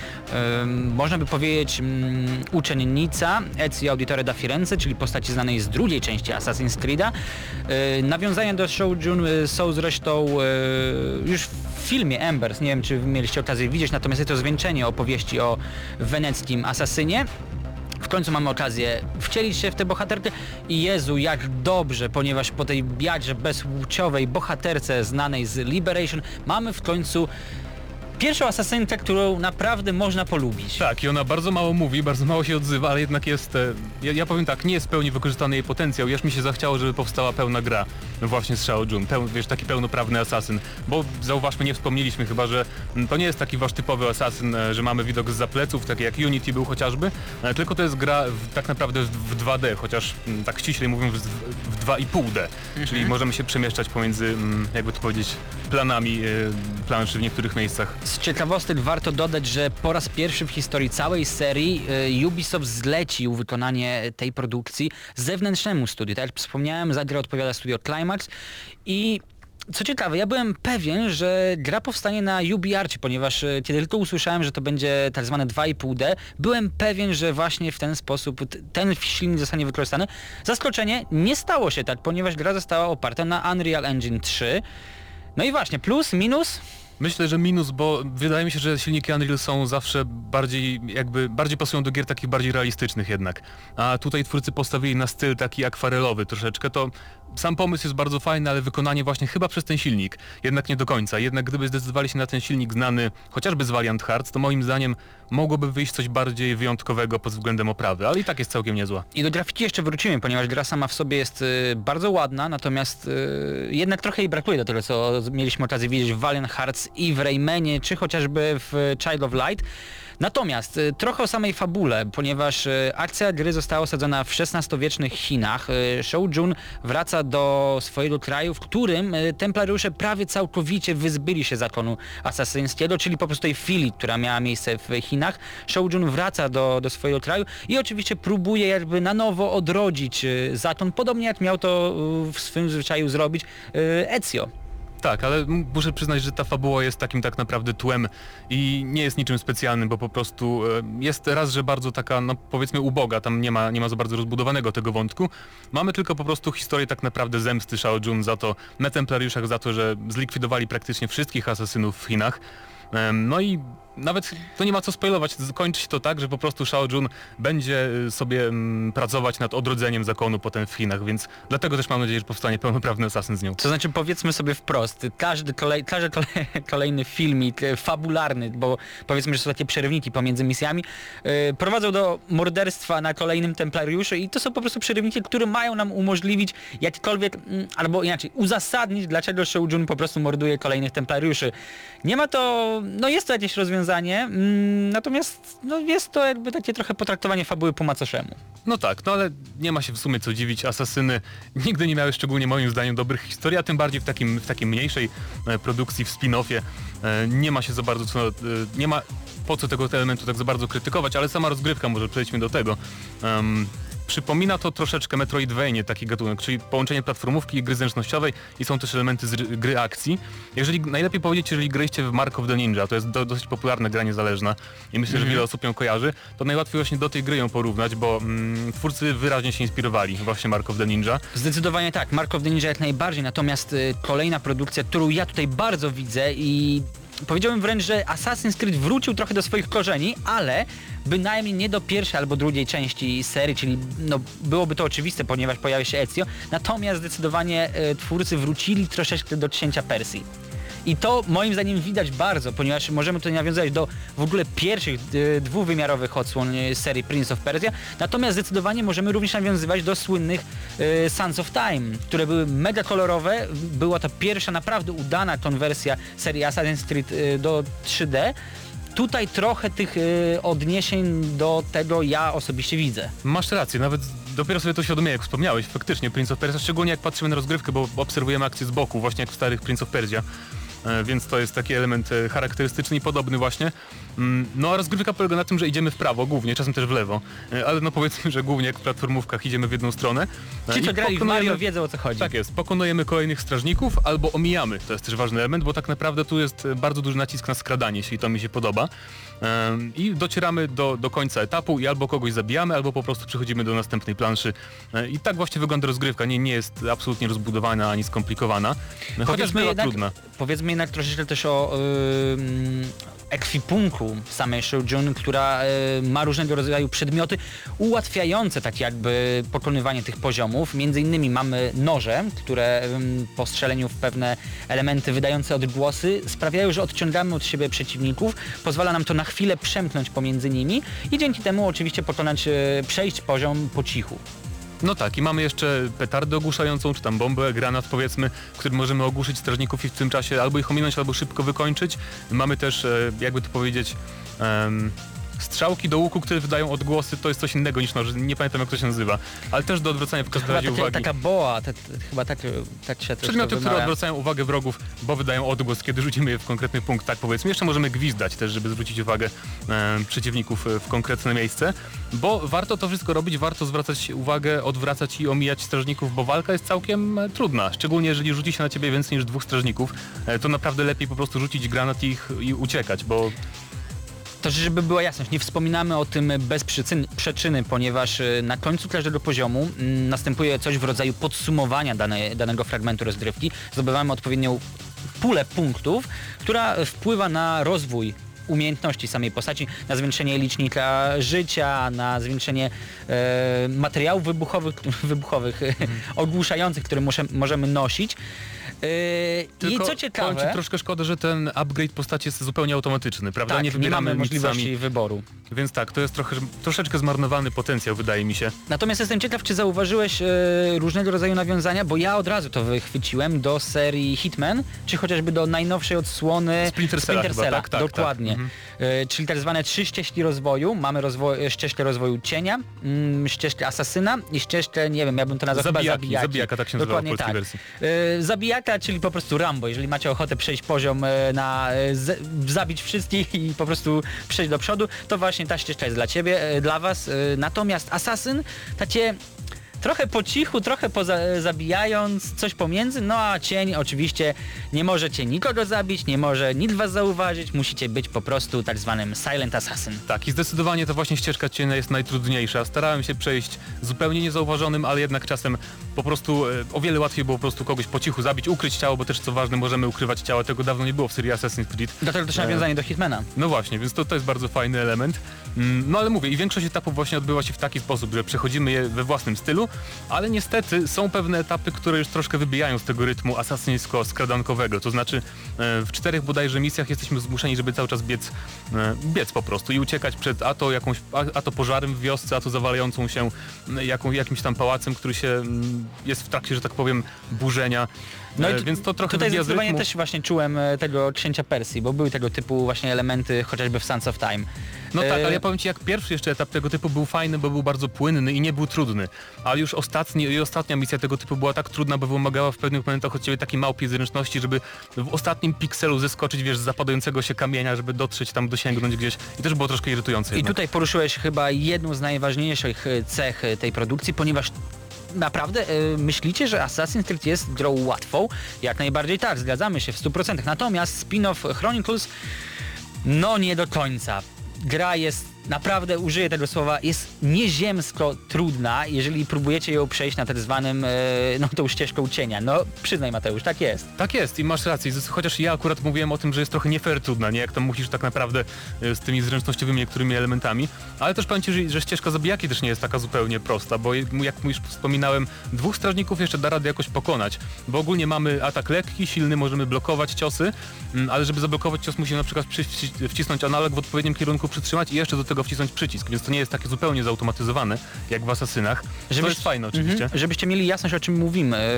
można by powiedzieć mm, uczennica Ezio Auditore da Firenze, czyli postaci znanej z drugiej części Assassin's Creed'a. Y, nawiązania do Shou Jun są zresztą już w filmie Embers, nie wiem czy mieliście okazję widzieć, natomiast jest to zwieńczenie opowieści o weneckim asasynie. Końcu mamy okazję wcielić się w tę bohaterkę i Jezu, jak dobrze, ponieważ po tej jakże bezpłciowej bohaterce znanej z Liberation mamy w końcu pierwszą asasynkę, którą naprawdę można polubić. Tak, i ona bardzo mało mówi, bardzo mało się odzywa, ale jednak jest, e, ja, ja powiem tak, nie jest w pełni wykorzystany jej potencjał. Już mi się zachciało, żeby powstała pełna gra właśnie z Shao Jun, Peł, wiesz, taki pełnoprawny asasyn. Bo zauważmy, nie wspomnieliśmy chyba, że mm, to nie jest taki wasz typowy asasyn, e, że mamy widok z zapleców, taki jak Unity był chociażby, e, tylko to jest gra w, tak naprawdę w, w 2D, chociaż mm, tak ściślej mówiąc w, w 2,5D, czyli możemy się przemieszczać pomiędzy, mm, jakby to powiedzieć, planami planszy w niektórych miejscach. Z ciekawostek warto dodać, że po raz pierwszy w historii całej serii y, Ubisoft zlecił wykonanie tej produkcji zewnętrznemu studiu. Tak jak wspomniałem, za grę odpowiada studio Climax i co ciekawe, ja byłem pewien, że gra powstanie na UbiArcie, ponieważ y, kiedy tylko usłyszałem, że to będzie tak zwane 2,5D, byłem pewien, że właśnie w ten sposób ten silnik zostanie wykorzystany. Zaskoczenie, nie stało się tak, ponieważ gra została oparta na Unreal Engine 3. No i właśnie, plus, minus, Myślę, że minus, bo wydaje mi się, że silniki Unreal są zawsze bardziej, jakby, bardziej pasują do gier takich bardziej realistycznych jednak. A tutaj twórcy postawili na styl taki akwarelowy troszeczkę, to sam pomysł jest bardzo fajny, ale wykonanie właśnie chyba przez ten silnik, jednak nie do końca. Jednak gdyby zdecydowali się na ten silnik znany chociażby z Valiant Hearts, to moim zdaniem mogłoby wyjść coś bardziej wyjątkowego pod względem oprawy, ale i tak jest całkiem niezła. I do grafiki jeszcze wrócimy, ponieważ gra sama w sobie jest y, bardzo ładna, natomiast y, jednak trochę jej brakuje do tego, co mieliśmy okazję widzieć w Valiant Hearts i w Raymanie, czy chociażby w Child of Light. Natomiast y, trochę o samej fabule, ponieważ y, akcja gry została osadzona w XVI-wiecznych Chinach. Y, Shou Jun wraca do swojego kraju, w którym templariusze prawie całkowicie wyzbyli się zakonu asasyńskiego, czyli po prostu tej filii, która miała miejsce w Chinach. Shou Jun wraca do, do swojego kraju i oczywiście próbuje jakby na nowo odrodzić zakon, podobnie jak miał to w swym zwyczaju zrobić Ezio. Tak, ale muszę przyznać, że ta fabuła jest takim tak naprawdę tłem i nie jest niczym specjalnym, bo po prostu e, jest raz, że bardzo taka, no powiedzmy uboga, tam nie ma, nie ma za bardzo rozbudowanego tego wątku. Mamy tylko po prostu historię tak naprawdę zemsty Shao Jun za to, na Templariuszach za to, że zlikwidowali praktycznie wszystkich asasynów w Chinach. No i nawet to nie ma co spoilować, kończy się to tak, że po prostu Shao Jun będzie y, sobie mm, pracować nad odrodzeniem zakonu potem w Chinach, więc dlatego też mam nadzieję, że powstanie pełnoprawny asasyn z nią. To znaczy powiedzmy sobie wprost, każdy, kolej, każdy kolej, kolejny filmik e, fabularny, bo powiedzmy, że są takie przerywniki pomiędzy misjami, e, prowadzą do morderstwa na kolejnym templariuszu i to są po prostu przerywniki, które mają nam umożliwić jakkolwiek, mm, albo inaczej, uzasadnić, dlaczego Shou Jun po prostu morduje kolejnych templariuszy. Nie ma to, no jest to jakieś rozwiązanie, mm, natomiast no jest to jakby takie trochę potraktowanie fabuły po macoszemu. No tak, no ale nie ma się w sumie co dziwić, asasyny nigdy nie miały szczególnie moim zdaniem dobrych historii, a tym bardziej w takim, w takiej mniejszej e, produkcji, w spin-offie e, nie ma się za bardzo co, e, nie ma po co tego elementu tak za bardzo krytykować, ale sama rozgrywka, może przejdźmy do tego. Em, Przypomina to troszeczkę Metroidvania, taki gatunek, czyli połączenie platformówki i gry zręcznościowej i są też elementy z ry- gry akcji. Jeżeli, najlepiej powiedzieć, jeżeli graliście w Mark of the Ninja, to jest do, dosyć popularna gra niezależna i myślę, że wiele osób ją kojarzy, to najłatwiej właśnie do tej gry ją porównać, bo mm, twórcy wyraźnie się inspirowali właśnie Mark of the Ninja. Zdecydowanie tak, Mark of the Ninja jak najbardziej, natomiast y, kolejna produkcja, którą ja tutaj bardzo widzę i powiedziałbym wręcz, że Assassin's Creed wrócił trochę do swoich korzeni, ale bynajmniej nie do pierwszej albo drugiej części serii, czyli no, byłoby to oczywiste, ponieważ pojawia się Ezio, natomiast zdecydowanie y, twórcy wrócili troszeczkę do księcia Persji. I to moim zdaniem widać bardzo, ponieważ możemy tutaj nawiązać do w ogóle pierwszych y, dwuwymiarowych odsłon y, serii Prince of Persia, natomiast zdecydowanie możemy również nawiązywać do słynnych y, Sons of Time, które były mega kolorowe. Była to pierwsza naprawdę udana konwersja serii Assassin's Creed y, do 3D. tutaj trochę tych y, odniesień do tego ja osobiście widzę. Masz rację, nawet dopiero sobie to świadomię, jak wspomniałeś, faktycznie Prince of Persia, szczególnie jak patrzymy na rozgrywkę, bo obserwujemy akcję z boku, właśnie jak w starych Prince of Persia. E, Więc to jest taki element e, charakterystyczny i podobny właśnie. Mm, No a rozgrywka polega na tym, że idziemy w prawo głównie, czasem też w lewo. E, Ale no powiedzmy, że głównie jak w platformówkach idziemy w jedną stronę. Ci, co i grali w Mario wiedzą o co chodzi. tak jest, pokonujemy kolejnych strażników albo omijamy. To jest też ważny element, bo tak naprawdę tu jest bardzo duży nacisk na skradanie, jeśli to mi się podoba. I docieramy do, do końca etapu i albo kogoś zabijamy, albo po prostu przechodzimy do następnej planszy. E, I tak właśnie wygląda rozgrywka. Nie, nie jest absolutnie rozbudowana ani skomplikowana. E, Chociaż była jednak, trudna. Powiedzmy jednak troszeczkę też o ym, ekwipunku samej Shoujun, która y, ma różnego rodzaju przedmioty ułatwiające tak jakby pokonywanie tych poziomów. Między innymi mamy noże, które ym, po strzeleniu w pewne elementy wydające odgłosy sprawiają, że odciągamy od siebie przeciwników. Pozwala nam to na chwilę przemknąć pomiędzy nimi i dzięki temu oczywiście pokonać, y, przejść poziom po cichu. No tak, i mamy jeszcze petardę ogłuszającą, czy tam bombę, granat powiedzmy, który możemy ogłuszyć strażników i w tym czasie albo ich ominąć, albo szybko wykończyć. Mamy też, e, jakby to powiedzieć, em, strzałki do łuku, które wydają odgłosy, to jest coś innego niż noż, nie pamiętam jak to się nazywa, ale też do odwracania w każdym razie takie, uwagi. taka boa, te, chyba tak, tak się to Przedmioty, które odwracają uwagę wrogów, bo wydają odgłos, kiedy rzucimy je w konkretny punkt, tak powiedzmy. Jeszcze możemy gwizdać też, żeby zwrócić uwagę e, przeciwników e, w konkretne miejsce, bo warto to wszystko robić, warto zwracać uwagę, odwracać i omijać strażników, bo walka jest całkiem e, trudna, szczególnie jeżeli rzuci się na ciebie więcej niż dwóch strażników, e, to naprawdę lepiej po prostu rzucić granat i, ich, i uciekać, bo To żeby była jasność, nie wspominamy o tym bez przyczyn, przyczyny, ponieważ y, na końcu każdego poziomu mm, następuje coś w rodzaju podsumowania dane, danego fragmentu rozgrywki. Zdobywamy odpowiednią pulę punktów, która wpływa na rozwój umiejętności samej postaci, na zwiększenie licznika życia, na zwiększenie e, materiałów wybuchowych, wybuchowych ogłuszających, które możemy nosić. E, I co powiem ciekawe, ci troszkę szkoda, że ten upgrade postaci jest zupełnie automatyczny, prawda? tak, nie nie, wybieramy mamy możliwości wyboru. więc tak, to jest trochę, troszeczkę zmarnowany potencjał, wydaje mi się. Natomiast jestem ciekaw, czy zauważyłeś e, różnego rodzaju nawiązania, bo ja od razu to wychwyciłem do serii Hitman, czy chociażby do najnowszej odsłony Splinter Cella chyba, tak, tak, dokładnie. tak. E, czyli tak zwane trzy ścieżki rozwoju. Mamy rozwo- e, ścieżkę rozwoju cienia, mm, ścieżkę asasyna i ścieżkę, nie wiem, ja bym to nazwał chyba Zabijaki, zabijaki. zabijaka tak się nazywa w polskiej tak. wersji. E, czyli po prostu Rambo. Jeżeli macie ochotę przejść poziom e, na e, z, zabić wszystkich i po prostu przejść do przodu, to właśnie ta ścieżka jest dla ciebie, e, dla was. Natomiast Assassin, tacie trochę po cichu, trochę poza, zabijając, coś pomiędzy, no a cień oczywiście nie możecie nikogo zabić, nie może nic was zauważyć, musicie być po prostu tak zwanym silent assassin. Tak, i zdecydowanie to właśnie ścieżka cienia jest najtrudniejsza. Starałem się przejść zupełnie niezauważonym, ale jednak czasem po prostu e, o wiele łatwiej było po prostu kogoś po cichu zabić, ukryć ciało, bo też co ważne, możemy ukrywać ciało, tego dawno nie było w serii Assassin's Creed. Dlatego też E, nawiązanie do Hitmana. No właśnie, więc to, to jest bardzo fajny element. Mm, No ale mówię, i większość etapów właśnie odbywa się w taki sposób, że przechodzimy je we własnym stylu, ale niestety są pewne etapy, które już troszkę wybijają z tego rytmu asasyńsko-skradankowego. To znaczy e, w czterech bodajże misjach jesteśmy zmuszeni, żeby cały czas biec, e, biec po prostu i uciekać przed a to jakąś, a, to pożarem w wiosce, a to zawalającą się e, jaką, jakimś tam pałacem, który się jest w trakcie, że tak powiem, burzenia. No i E, więc to trochę Tutaj zdecydowanie też właśnie czułem tego księcia Persji, bo były tego typu właśnie elementy chociażby w Sands of Time. No tak, E, ale ja powiem Ci, jak pierwszy jeszcze etap tego typu był fajny, bo był bardzo płynny i nie był trudny. Ale już ostatni, i ostatnia misja tego typu była tak trudna, bo wymagała w pewnych momentach od Ciebie takiej małpiej zręczności, żeby w ostatnim pikselu zeskoczyć, wiesz, z zapadającego się kamienia, żeby dotrzeć tam, dosięgnąć gdzieś. I też było troszkę irytujące I jednak. tutaj poruszyłeś chyba jedną z najważniejszych e, cech e, tej produkcji, ponieważ naprawdę e, myślicie, że Assassin's Creed jest grą łatwą? Jak najbardziej tak, zgadzamy się w 100%. Natomiast spin-off Chronicles no nie do końca. Gra jest, naprawdę użyję tego słowa, jest nieziemsko trudna, jeżeli próbujecie ją przejść na tak zwanym, e, no tą ścieżką cienia. No przyznaj Mateusz, tak jest. Tak jest i masz rację, chociaż ja akurat mówiłem o tym, że jest trochę nie fair trudna, nie? Jak tam musisz tak naprawdę e, z tymi zręcznościowymi niektórymi elementami, ale też Ci, że, że ścieżka zabijaki też nie jest taka zupełnie prosta, bo jak już wspominałem, dwóch strażników jeszcze da radę jakoś pokonać, bo ogólnie mamy atak lekki, silny, możemy blokować ciosy, mm, ale żeby zablokować cios musimy na przykład przy- wci- wcisnąć analog w odpowiednim kierunku, przytrzymać i jeszcze do tego wcisnąć przycisk, więc to nie jest takie zupełnie zautomatyzowane, jak w Asasynach. To jest fajne oczywiście. Mhm. Żebyście mieli jasność o czym mówimy. E,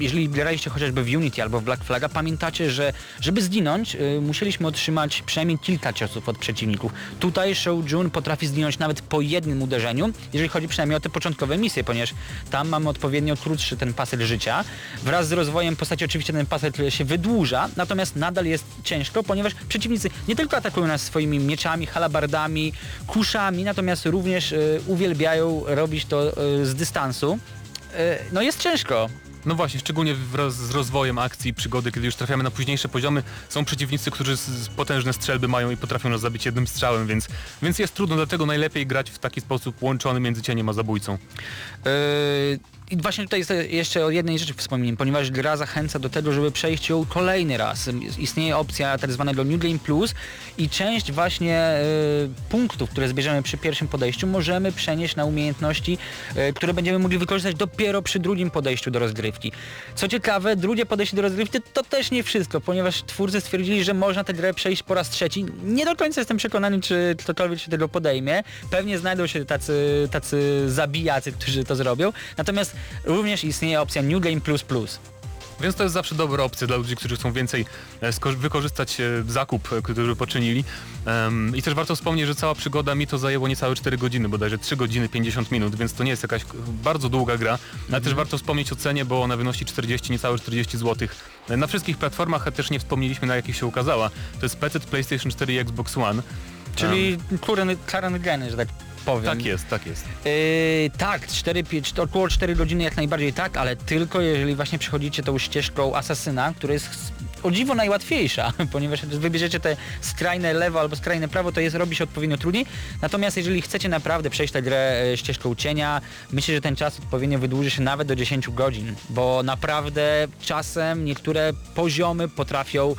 Jeżeli graliście chociażby w Unity albo w Black Flaga, pamiętacie, że żeby zginąć, e, musieliśmy otrzymać przynajmniej kilka ciosów od przeciwników. Tutaj Shou Jun potrafi zginąć nawet po jednym uderzeniu, jeżeli chodzi przynajmniej o te początkowe misje, ponieważ tam mamy odpowiednio krótszy ten pasek życia. Wraz z rozwojem postaci oczywiście ten pasek się wydłuża, natomiast nadal jest ciężko, ponieważ przeciwnicy nie tylko atakują nas swoimi mieczami, halabardami, kuszami, natomiast również e, uwielbiają robić to e, z dystansu. E, No jest ciężko. No właśnie, szczególnie wraz z rozwojem akcji i przygody, kiedy już trafiamy na późniejsze poziomy, są przeciwnicy, którzy potężne strzelby mają i potrafią nas zabić jednym strzałem, więc, więc jest trudno, dlatego najlepiej grać w taki sposób łączony między cieniem a zabójcą. Yy, I właśnie tutaj jest jeszcze o jednej rzeczy wspomniałem, ponieważ gra zachęca do tego, żeby przejść ją kolejny raz. Istnieje opcja tak zwanego New Game Plus i część właśnie yy, punktów, które zbierzemy przy pierwszym podejściu, możemy przenieść na umiejętności, yy, które będziemy mogli wykorzystać dopiero przy drugim podejściu do rozgrywki. Co ciekawe, drugie podejście do rozgrywki to też nie wszystko, ponieważ twórcy stwierdzili, że można tę grę przejść po raz trzeci. Nie do końca jestem przekonany, czy ktokolwiek się tego podejmie. Pewnie znajdą się tacy, tacy zabijacy, którzy to zrobią. Natomiast również istnieje opcja New Game Plus Plus. Więc to jest zawsze dobra opcja dla ludzi, którzy chcą więcej e, wykorzystać e, zakup, e, który poczynili. I też warto wspomnieć, że cała przygoda mi to zajęło niecałe 4 godziny, bodajże 3 godziny 50 minut, więc to nie jest jakaś bardzo długa gra. Ale też warto wspomnieć o cenie, bo ona wynosi 40, niecałe 40 zł. Na wszystkich platformach, a też nie wspomnieliśmy na jakich się ukazała. To jest PC, PlayStation 4 i Xbox One. Czyli um, current geny, że tak powiem. Tak jest, tak jest. Yy, tak, 4, 5, to około 4 godziny jak najbardziej tak, ale tylko jeżeli właśnie przechodzicie tą ścieżką asasyna, która jest o dziwo najłatwiejsza, ponieważ wybierzecie te skrajne lewo albo skrajne prawo, to jest robi się odpowiednio trudniej. Natomiast jeżeli chcecie naprawdę przejść tę grę e, ścieżką cienia, myślę, że ten czas odpowiednio wydłuży się nawet do 10 godzin, bo naprawdę czasem niektóre poziomy potrafią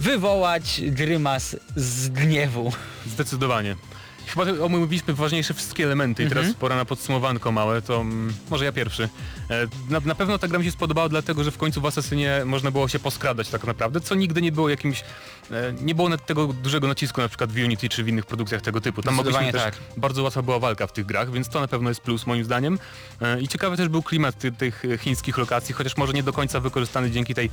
wywołać grymas z gniewu. Zdecydowanie. Chyba omówiliśmy ważniejsze wszystkie elementy i teraz Mhm. pora na podsumowanko małe, to mm, może ja pierwszy. E, Na, na pewno ta gra mi się spodobała dlatego, że w końcu w Asasynie można było się poskradać tak naprawdę, co nigdy nie było jakimś, e, nie było tego dużego nacisku na przykład w Unity czy w innych produkcjach tego typu. Tam mogliśmy też, tak. bardzo łatwa była walka w tych grach, więc to na pewno jest plus moim zdaniem. E, I ciekawy też był klimat ty, tych chińskich lokacji, chociaż może nie do końca wykorzystany dzięki tej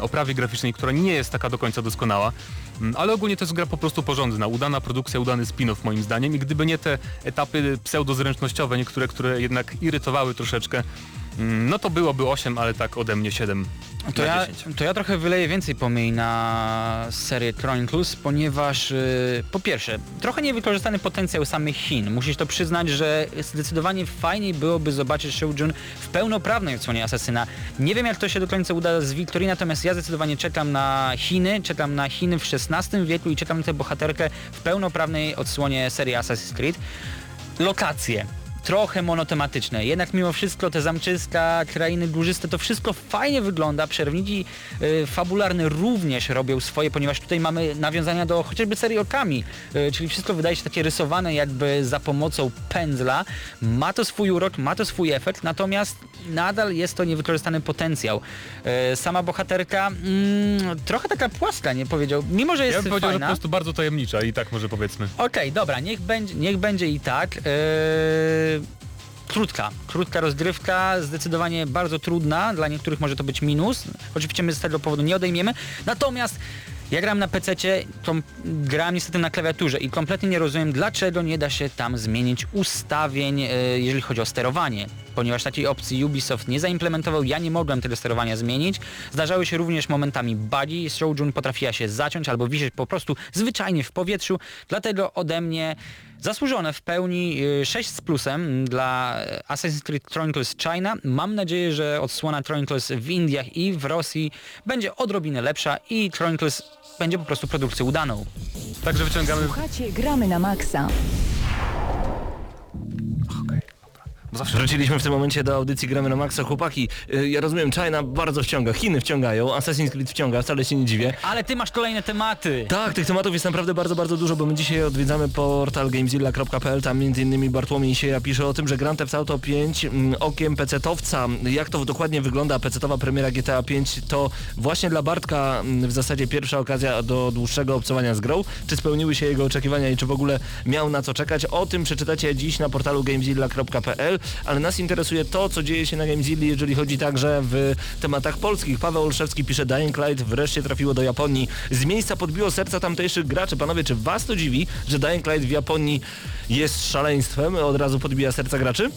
oprawie graficznej, która nie jest taka do końca doskonała. Mm, Ale ogólnie to jest gra po prostu porządna, udana produkcja, udany spin-off moim zdaniem i gdyby nie te etapy pseudozręcznościowe, niektóre, które jednak irytowały troszeczkę, no to byłoby 8, ale tak ode mnie 7 To ja, 10. to ja trochę wyleję więcej pomyj na serię Chronicles, ponieważ yy, po pierwsze, trochę niewykorzystany potencjał samych Chin. Musisz to przyznać, że zdecydowanie fajniej byłoby zobaczyć Shoujun w pełnoprawnej odsłonie Asasyna. Nie wiem jak to się do końca uda z Victory, natomiast ja zdecydowanie czekam na Chiny, czekam na Chiny w XVI wieku i czekam na tę bohaterkę w pełnoprawnej odsłonie serii Assassin's Creed. Lokacje trochę monotematyczne. Jednak mimo wszystko te zamczyska, krainy górzyste, to wszystko fajnie wygląda. Przerwniki y, fabularne również robią swoje, ponieważ tutaj mamy nawiązania do chociażby serii y, czyli wszystko wydaje się takie rysowane jakby za pomocą pędzla. Ma to swój urok, ma to swój efekt, natomiast nadal jest to niewykorzystany potencjał. Y, sama bohaterka mm, trochę taka płaska, nie powiedział, mimo że Ja jest bym powiedział, że po fajna. prostu bardzo tajemnicza i tak może powiedzmy. Okej, dobra, niech będzie, niech będzie i tak. Eee, krótka, krótka rozgrywka, zdecydowanie bardzo trudna, dla niektórych może to być minus. Oczywiście my z tego powodu nie odejmiemy. Natomiast ja gram na PC, gram niestety na klawiaturze i kompletnie nie rozumiem, dlaczego nie da się tam zmienić ustawień, e, jeżeli chodzi o sterowanie. Ponieważ takiej opcji Ubisoft nie zaimplementował, ja nie mogłem tego sterowania zmienić. Zdarzały się również momentami bugi, Shoujun potrafiła się zaciąć albo wisieć po prostu zwyczajnie w powietrzu, dlatego ode mnie zasłużone w pełni y, 6 z plusem dla Assassin's Creed Chronicles China. Mam nadzieję, że odsłona Chronicles w Indiach i w Rosji będzie odrobinę lepsza i Chronicles będzie po prostu produkcją udaną. Także wyciągamy Słuchacie, gramy na maksa. Wróciliśmy w tym momencie do audycji Gramy na Maxa. Chłopaki, y, ja rozumiem, China bardzo wciąga, Chiny wciągają, Assassin's Creed wciąga, wcale się nie dziwię. Ale ty masz kolejne tematy. Tak, tych tematów jest naprawdę bardzo, bardzo dużo, bo my dzisiaj odwiedzamy portal gamezilla.pl, tam innymi Bartłomiej Sieja pisze o tym, że Grand Theft Auto 5 mm, okiem pecetowca, jak to dokładnie wygląda, pecetowa premiera GTA 5 to właśnie dla Bartka mm, w zasadzie pierwsza okazja do dłuższego obcowania z grą, czy spełniły się jego oczekiwania i czy w ogóle miał na co czekać, o tym przeczytacie dziś na portalu gamezilla.pl, ale nas interesuje to, co dzieje się na Gamezilli, jeżeli chodzi także w tematach polskich. Paweł Olszewski pisze, Dying Light wreszcie trafiło do Japonii. Z miejsca podbiło serca tamtejszych graczy. Panowie, czy was to dziwi, że Dying Light w Japonii jest szaleństwem? Od razu podbija serca graczy?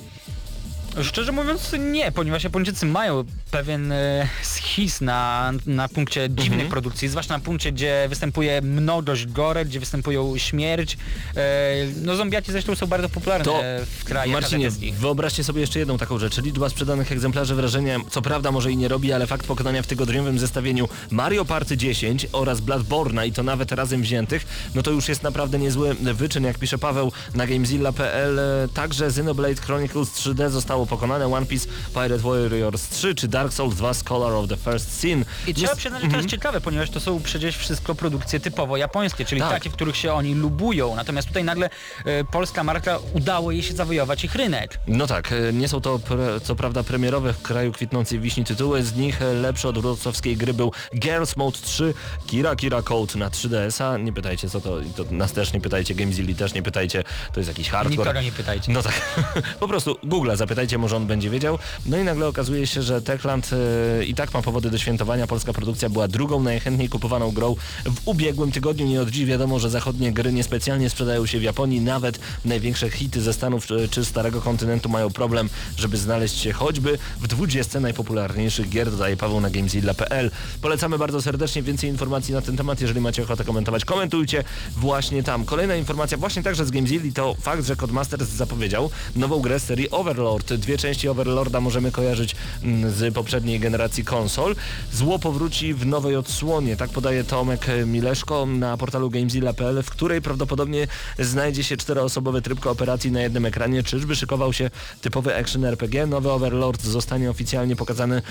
Szczerze mówiąc nie, ponieważ Japończycy mają pewien e, schizm na, na punkcie dziwnych Mhm. produkcji, zwłaszcza na punkcie, gdzie występuje mnogość gore, gdzie występują śmierć. E, no zombiaki zresztą są bardzo popularne To, w krajach Marcinie, wyobraźcie sobie jeszcze jedną taką rzecz. Liczba sprzedanych egzemplarzy wrażenie, co prawda może i nie robi, ale fakt pokonania w tygodniowym zestawieniu Mario Party 10 oraz Bloodborne'a i to nawet razem wziętych, no to już jest naprawdę niezły wyczyn, jak pisze Paweł na gamezilla.pl. E, Także Xenoblade Chronicles 3D zostało pokonane, One Piece Pirate Warriors 3 czy Dark Souls 2 Scholar of the First Sin. I trzeba przyznać, że to jest ciekawe, ponieważ to są przecież wszystko produkcje typowo japońskie, czyli Tak. takie, w których się oni lubują. Natomiast tutaj nagle e, polska marka udało jej się zawojować ich rynek. No tak, e, nie są to pre, co prawda premierowe w kraju kwitnącej wiśni tytuły, z nich e, lepszy od wrocławskiej gry był Girls Mode 3, Kira Kira Code na 3DS-a, nie pytajcie co to, i to nas też nie pytajcie, Gamezilli też nie pytajcie, to jest jakiś hardcore. Nikogo nie pytajcie. No tak, po prostu Google'a zapytajcie, może on będzie wiedział. No i nagle okazuje się, że Techland e, i tak ma powody do świętowania. Polska produkcja była drugą najchętniej kupowaną grą w ubiegłym tygodniu. Nie od dziś wiadomo, że zachodnie gry niespecjalnie sprzedają się w Japonii. Nawet największe hity ze Stanów czy, czy Starego Kontynentu mają problem, żeby znaleźć się choćby w 20 najpopularniejszych gier, dodaje Paweł na gamezilla.pl. Polecamy bardzo serdecznie. Więcej informacji na ten temat, jeżeli macie ochotę komentować, komentujcie właśnie tam. Kolejna informacja właśnie także z Gamezilli to fakt, że Codemasters zapowiedział nową grę serii Overlord. Dwie części Overlorda możemy kojarzyć mm, z poprzedniej generacji konsol. Zło powróci w nowej odsłonie, tak podaje Tomek Mileszko na portalu gamezilla.pl, w której prawdopodobnie znajdzie się czteroosobowy tryb kooperacji na jednym ekranie. Czyżby szykował się typowy action RPG? Nowy Overlord zostanie oficjalnie pokazany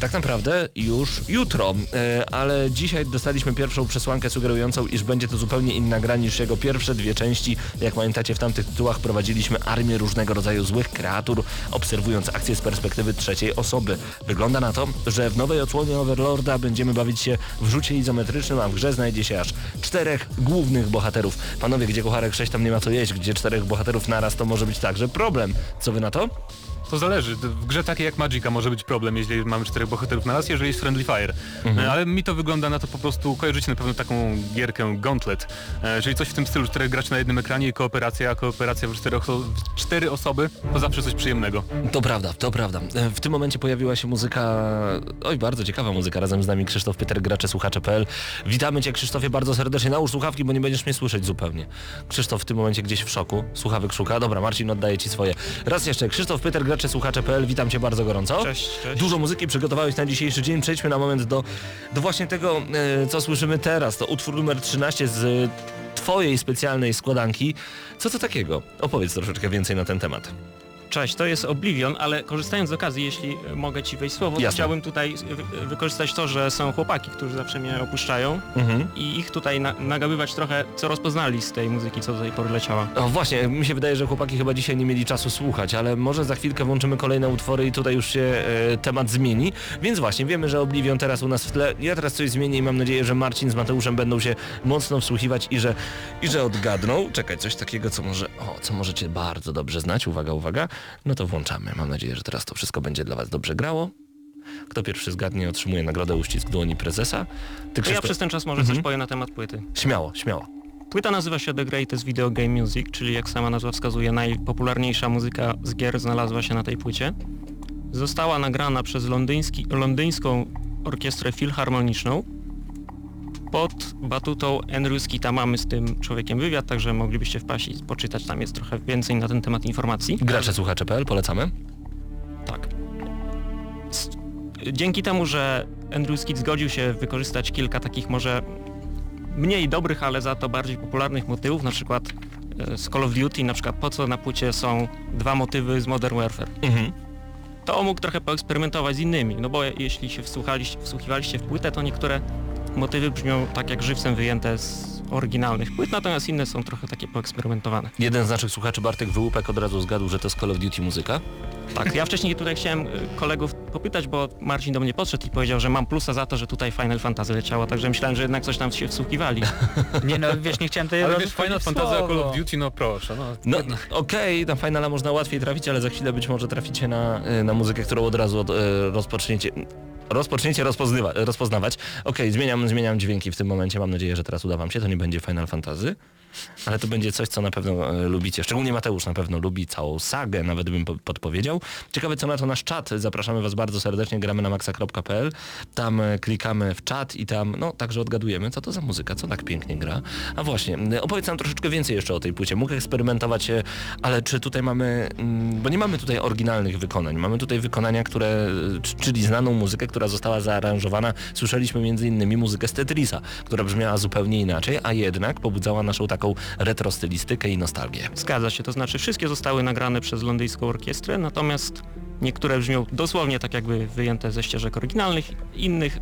tak naprawdę już jutro, e, ale dzisiaj dostaliśmy pierwszą przesłankę sugerującą, iż będzie to zupełnie inna gra niż jego pierwsze dwie części. Jak pamiętacie, w tamtych tytułach prowadziliśmy armię różnego rodzaju złych kreatur, obserwując akcje z perspektywy trzeciej osoby. Wygląda na to, że w nowej odsłonie Overlorda będziemy bawić się w rzucie izometrycznym, a w grze znajdzie się aż czterech głównych bohaterów. Panowie, gdzie kucharek 6 tam nie ma co jeść, gdzie czterech bohaterów naraz, to może być także problem. Co wy na to? To zależy. W grze takiej jak Magica może być problem, jeśli mamy czterech bohaterów na raz, jeżeli jest Friendly Fire. E, Ale mi to wygląda na to po prostu, kojarzycie na pewno taką gierkę Gauntlet, e, czyli coś w tym stylu, czterech graczy na jednym ekranie i kooperacja, a kooperacja w cztery, oso- cztery osoby to zawsze coś przyjemnego. To prawda, to prawda. E, W tym momencie pojawiła się muzyka, oj bardzo ciekawa muzyka, razem z nami Krzysztof Pyter, gracze słuchacze.pl. Witamy Cię Krzysztofie bardzo serdecznie, nałóż słuchawki, bo nie będziesz mnie słyszeć zupełnie. Krzysztof w tym momencie gdzieś w szoku, słuchawek szuka. Dobra, Marcin oddaje Ci swoje. Raz jeszcze, Krzysztof Pyter, gracze słuchacze.pl, witam Cię bardzo gorąco. Cześć, cześć. Dużo muzyki przygotowałeś na dzisiejszy dzień, przejdźmy na moment do, do właśnie tego, e, co słyszymy teraz. To utwór numer 13 z e, Twojej specjalnej składanki. Co to takiego? Opowiedz troszeczkę więcej na ten temat. Cześć, to jest Oblivion, ale korzystając z okazji, jeśli mogę Ci wejść słowo, Jasne. chciałbym tutaj wy- wykorzystać to, że są chłopaki, którzy zawsze mnie opuszczają Mhm. i ich tutaj na nagabywać trochę, co rozpoznali z tej muzyki, co do tej pory leciała. O właśnie, mi się wydaje, że chłopaki chyba dzisiaj nie mieli czasu słuchać, ale może za chwilkę włączymy kolejne utwory i tutaj już się e, temat zmieni. Więc właśnie, wiemy, że Oblivion teraz u nas w tle. Ja teraz coś zmienię i mam nadzieję, że Marcin z Mateuszem będą się mocno wsłuchiwać i że, i że odgadną. Czekaj, coś takiego, co może, o, co możecie bardzo dobrze znać. Uwaga, uwaga. No to włączamy. Mam nadzieję, że teraz to wszystko będzie dla was dobrze grało. Kto pierwszy zgadnie, otrzymuje nagrodę uścisk dłoni prezesa. Ty, To ja Krzysztof- przez ten czas może Mhm. coś powiem na temat płyty. Śmiało, śmiało. Płyta nazywa się The Greatest Video Game Music, czyli jak sama nazwa wskazuje, najpopularniejsza muzyka z gier znalazła się na tej płycie. Została nagrana przez londyński, londyńską orkiestrę filharmoniczną pod batutą Andrew Skita. Mamy z tym człowiekiem wywiad, także moglibyście wpaść i poczytać, tam jest trochę więcej na ten temat informacji. Gracze słuchacze.pl, polecamy. Tak. Dzięki temu, że Andrew Skid zgodził się wykorzystać kilka takich może mniej dobrych, ale za to bardziej popularnych motywów, na przykład e, z Call of Duty, na przykład po co na płycie są dwa motywy z Modern Warfare. Mhm. To mógł trochę poeksperymentować z innymi, no bo jeśli się wsłuchaliście, wsłuchiwaliście w płytę, to niektóre motywy brzmią tak jak żywcem wyjęte z oryginalnych płyt, natomiast inne są trochę takie poeksperymentowane. Jeden z naszych słuchaczy, Bartek Wyłupek, od razu zgadł, że to z Call of Duty muzyka. Tak, ja wcześniej tutaj chciałem y, kolegów popytać, bo Marcin do mnie podszedł i powiedział, że mam plusa za to, że tutaj Final Fantasy leciało, także myślałem, że jednak coś tam się wsłuchiwali. Nie no, wiesz, nie chciałem tutaj Ale wiesz, Final Fantasy a Call of Duty, no proszę, no. No okej, na Finala można łatwiej trafić, ale za chwilę być może traficie na, y, na muzykę, którą od razu od, y, rozpoczniecie. Rozpoczniecie rozpoznywa, rozpoznawać. Okej, zmieniam, zmieniam dźwięki w tym momencie. Mam nadzieję, że teraz uda wam się. To nie będzie Final Fantasy, ale to będzie coś, co na pewno e, lubicie. Szczególnie Mateusz na pewno lubi całą sagę, nawet bym po- podpowiedział. Ciekawe co na to nasz czat. Zapraszamy was bardzo serdecznie. Gramy na maxa.pl. Tam e, klikamy w czat i tam, no także odgadujemy, co to za muzyka, co tak pięknie gra. A właśnie, opowiedz nam troszeczkę więcej jeszcze o tej płycie. Mógł eksperymentować, e, ale czy tutaj mamy, mm, bo nie mamy tutaj oryginalnych wykonań. Mamy tutaj wykonania, które, czyli znaną muzykę, która została zaaranżowana. Słyszeliśmy między innymi muzykę z Tetrisa, która brzmiała zupełnie inaczej, a jednak pobudzała naszą taką retro stylistykę i nostalgię. Zgadza się, to znaczy wszystkie zostały nagrane przez londyńską orkiestrę, natomiast niektóre brzmią dosłownie tak jakby wyjęte ze ścieżek oryginalnych, innych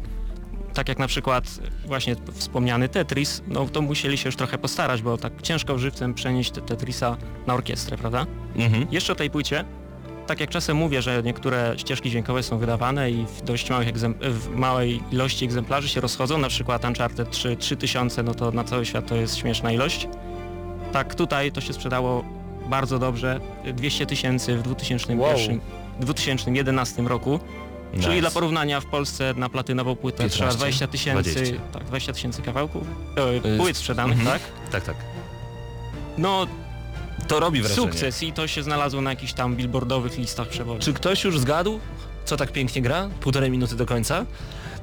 tak jak na przykład właśnie wspomniany Tetris, no to musieli się już trochę postarać, bo tak ciężko żywcem przenieść te Tetrisa na orkiestrę, prawda? Mhm. Jeszcze o tej płycie, tak jak czasem mówię, że niektóre ścieżki dźwiękowe są wydawane i w dość małych w małej ilości egzemplarzy się rozchodzą, na przykład Uncharted 3, 3000, no to na cały świat to jest śmieszna ilość. Tak, tutaj to się sprzedało bardzo dobrze, 200 tysięcy w 2001, 2011 roku. Czyli Nice. dla porównania w Polsce na platynową płytę 15, trzeba 20 tysięcy, 20. tak, 20 tysięcy kawałków, e, płyt sprzedanych, mhm. tak? Tak, tak. No, To robi wrażenie. sukces i to się znalazło na jakichś tam billboardowych listach przewodnich. Czy ktoś już zgadł, co tak pięknie gra? Półtorej minuty do końca.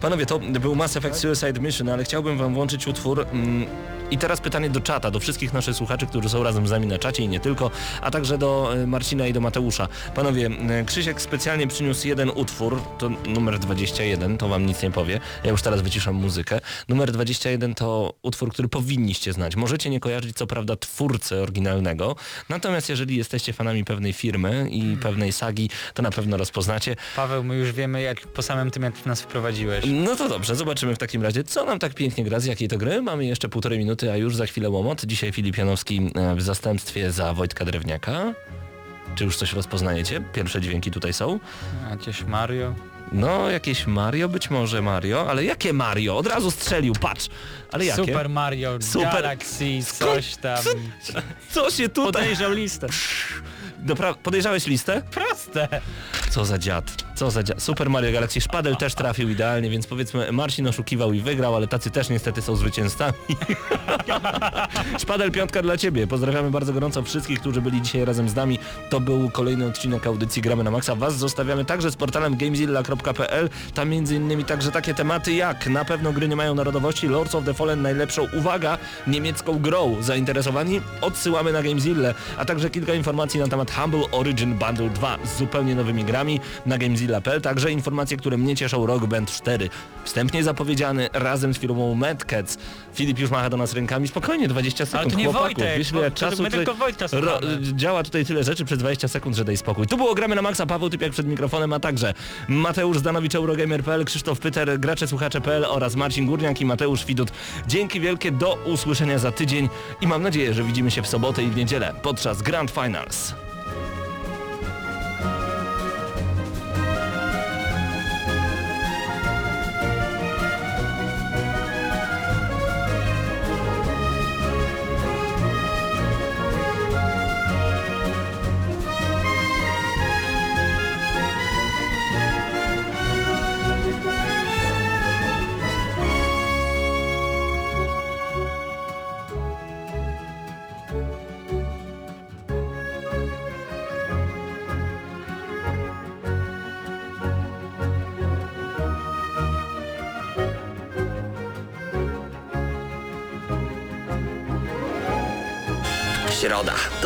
Panowie, to był Mass Effect Suicide Mission, ale chciałbym wam włączyć utwór. Mm, I teraz pytanie do czata, do wszystkich naszych słuchaczy, którzy są razem z nami na czacie i nie tylko, a także do e, Marcina i do Mateusza. Panowie, e, Krzysiek specjalnie przyniósł jeden utwór, to numer 21, to wam nic nie powie. Ja już teraz wyciszam muzykę. Numer 21 to utwór, który powinniście znać. Możecie nie kojarzyć co prawda twórcy oryginalnego, natomiast jeżeli jesteście fanami pewnej firmy i pewnej sagi, to na pewno rozpoznacie. Paweł, my już wiemy jak po samym tym jak nas wprowadziłeś. No to dobrze, zobaczymy w takim razie, co nam tak pięknie gra, z jakiej to gry. Mamy jeszcze półtorej minuty, a już za chwilę łomot. Dzisiaj Filip Janowski e, w zastępstwie za Wojtka Drewniaka. Czy już coś rozpoznajecie? Pierwsze dźwięki tutaj są. Jakieś Mario. No, jakieś Mario, być może Mario, ale jakie Mario? Od razu strzelił, patrz! Ale jakie? Super Mario, Super- Galaxy, coś tam. Co się tutaj... Podejrzał listę. Dobra, podejrzałeś listę? Proste. Co za dziad, co za dziad. Super Mario Galaxy Szpadel też trafił idealnie, więc powiedzmy Marcin oszukiwał i wygrał, ale tacy też niestety są zwycięzcami. Szpadel piątka dla Ciebie. Pozdrawiamy bardzo gorąco wszystkich, którzy byli dzisiaj razem z nami. To był kolejny odcinek audycji Gramy na Maxa. Was zostawiamy także z portalem gamezilla.pl. Tam między innymi także takie tematy jak na pewno gry nie mają narodowości, Lords of the Fallen najlepszą, uwaga, niemiecką grą. Zainteresowani? Odsyłamy na Gamezilla, a także kilka informacji na temat Humble Origin Bundle 2 z zupełnie nowymi grami na gamezilla.pl. Także informacje, które mnie cieszą Rock Band 4. Wstępnie zapowiedziany razem z firmą Mad Cats. Filip już macha do nas rękami. Spokojnie, 20 sekund. Ale to nie chłopaku. Wojtek, Wiesz, bo czasu my tylko Wojtka ro, działa tutaj tyle rzeczy przez 20 sekund, że daj spokój. Tu było Gramy na Maxa, Paweł Typiak przed mikrofonem, a także Mateusz Zdanowicz, Eurogamer.pl, Krzysztof Pyter, gracze słuchacze.pl oraz Marcin Górniak i Mateusz Widut. Dzięki wielkie, do usłyszenia za tydzień i mam nadzieję, że widzimy się w sobotę i w niedzielę podczas Grand Finals.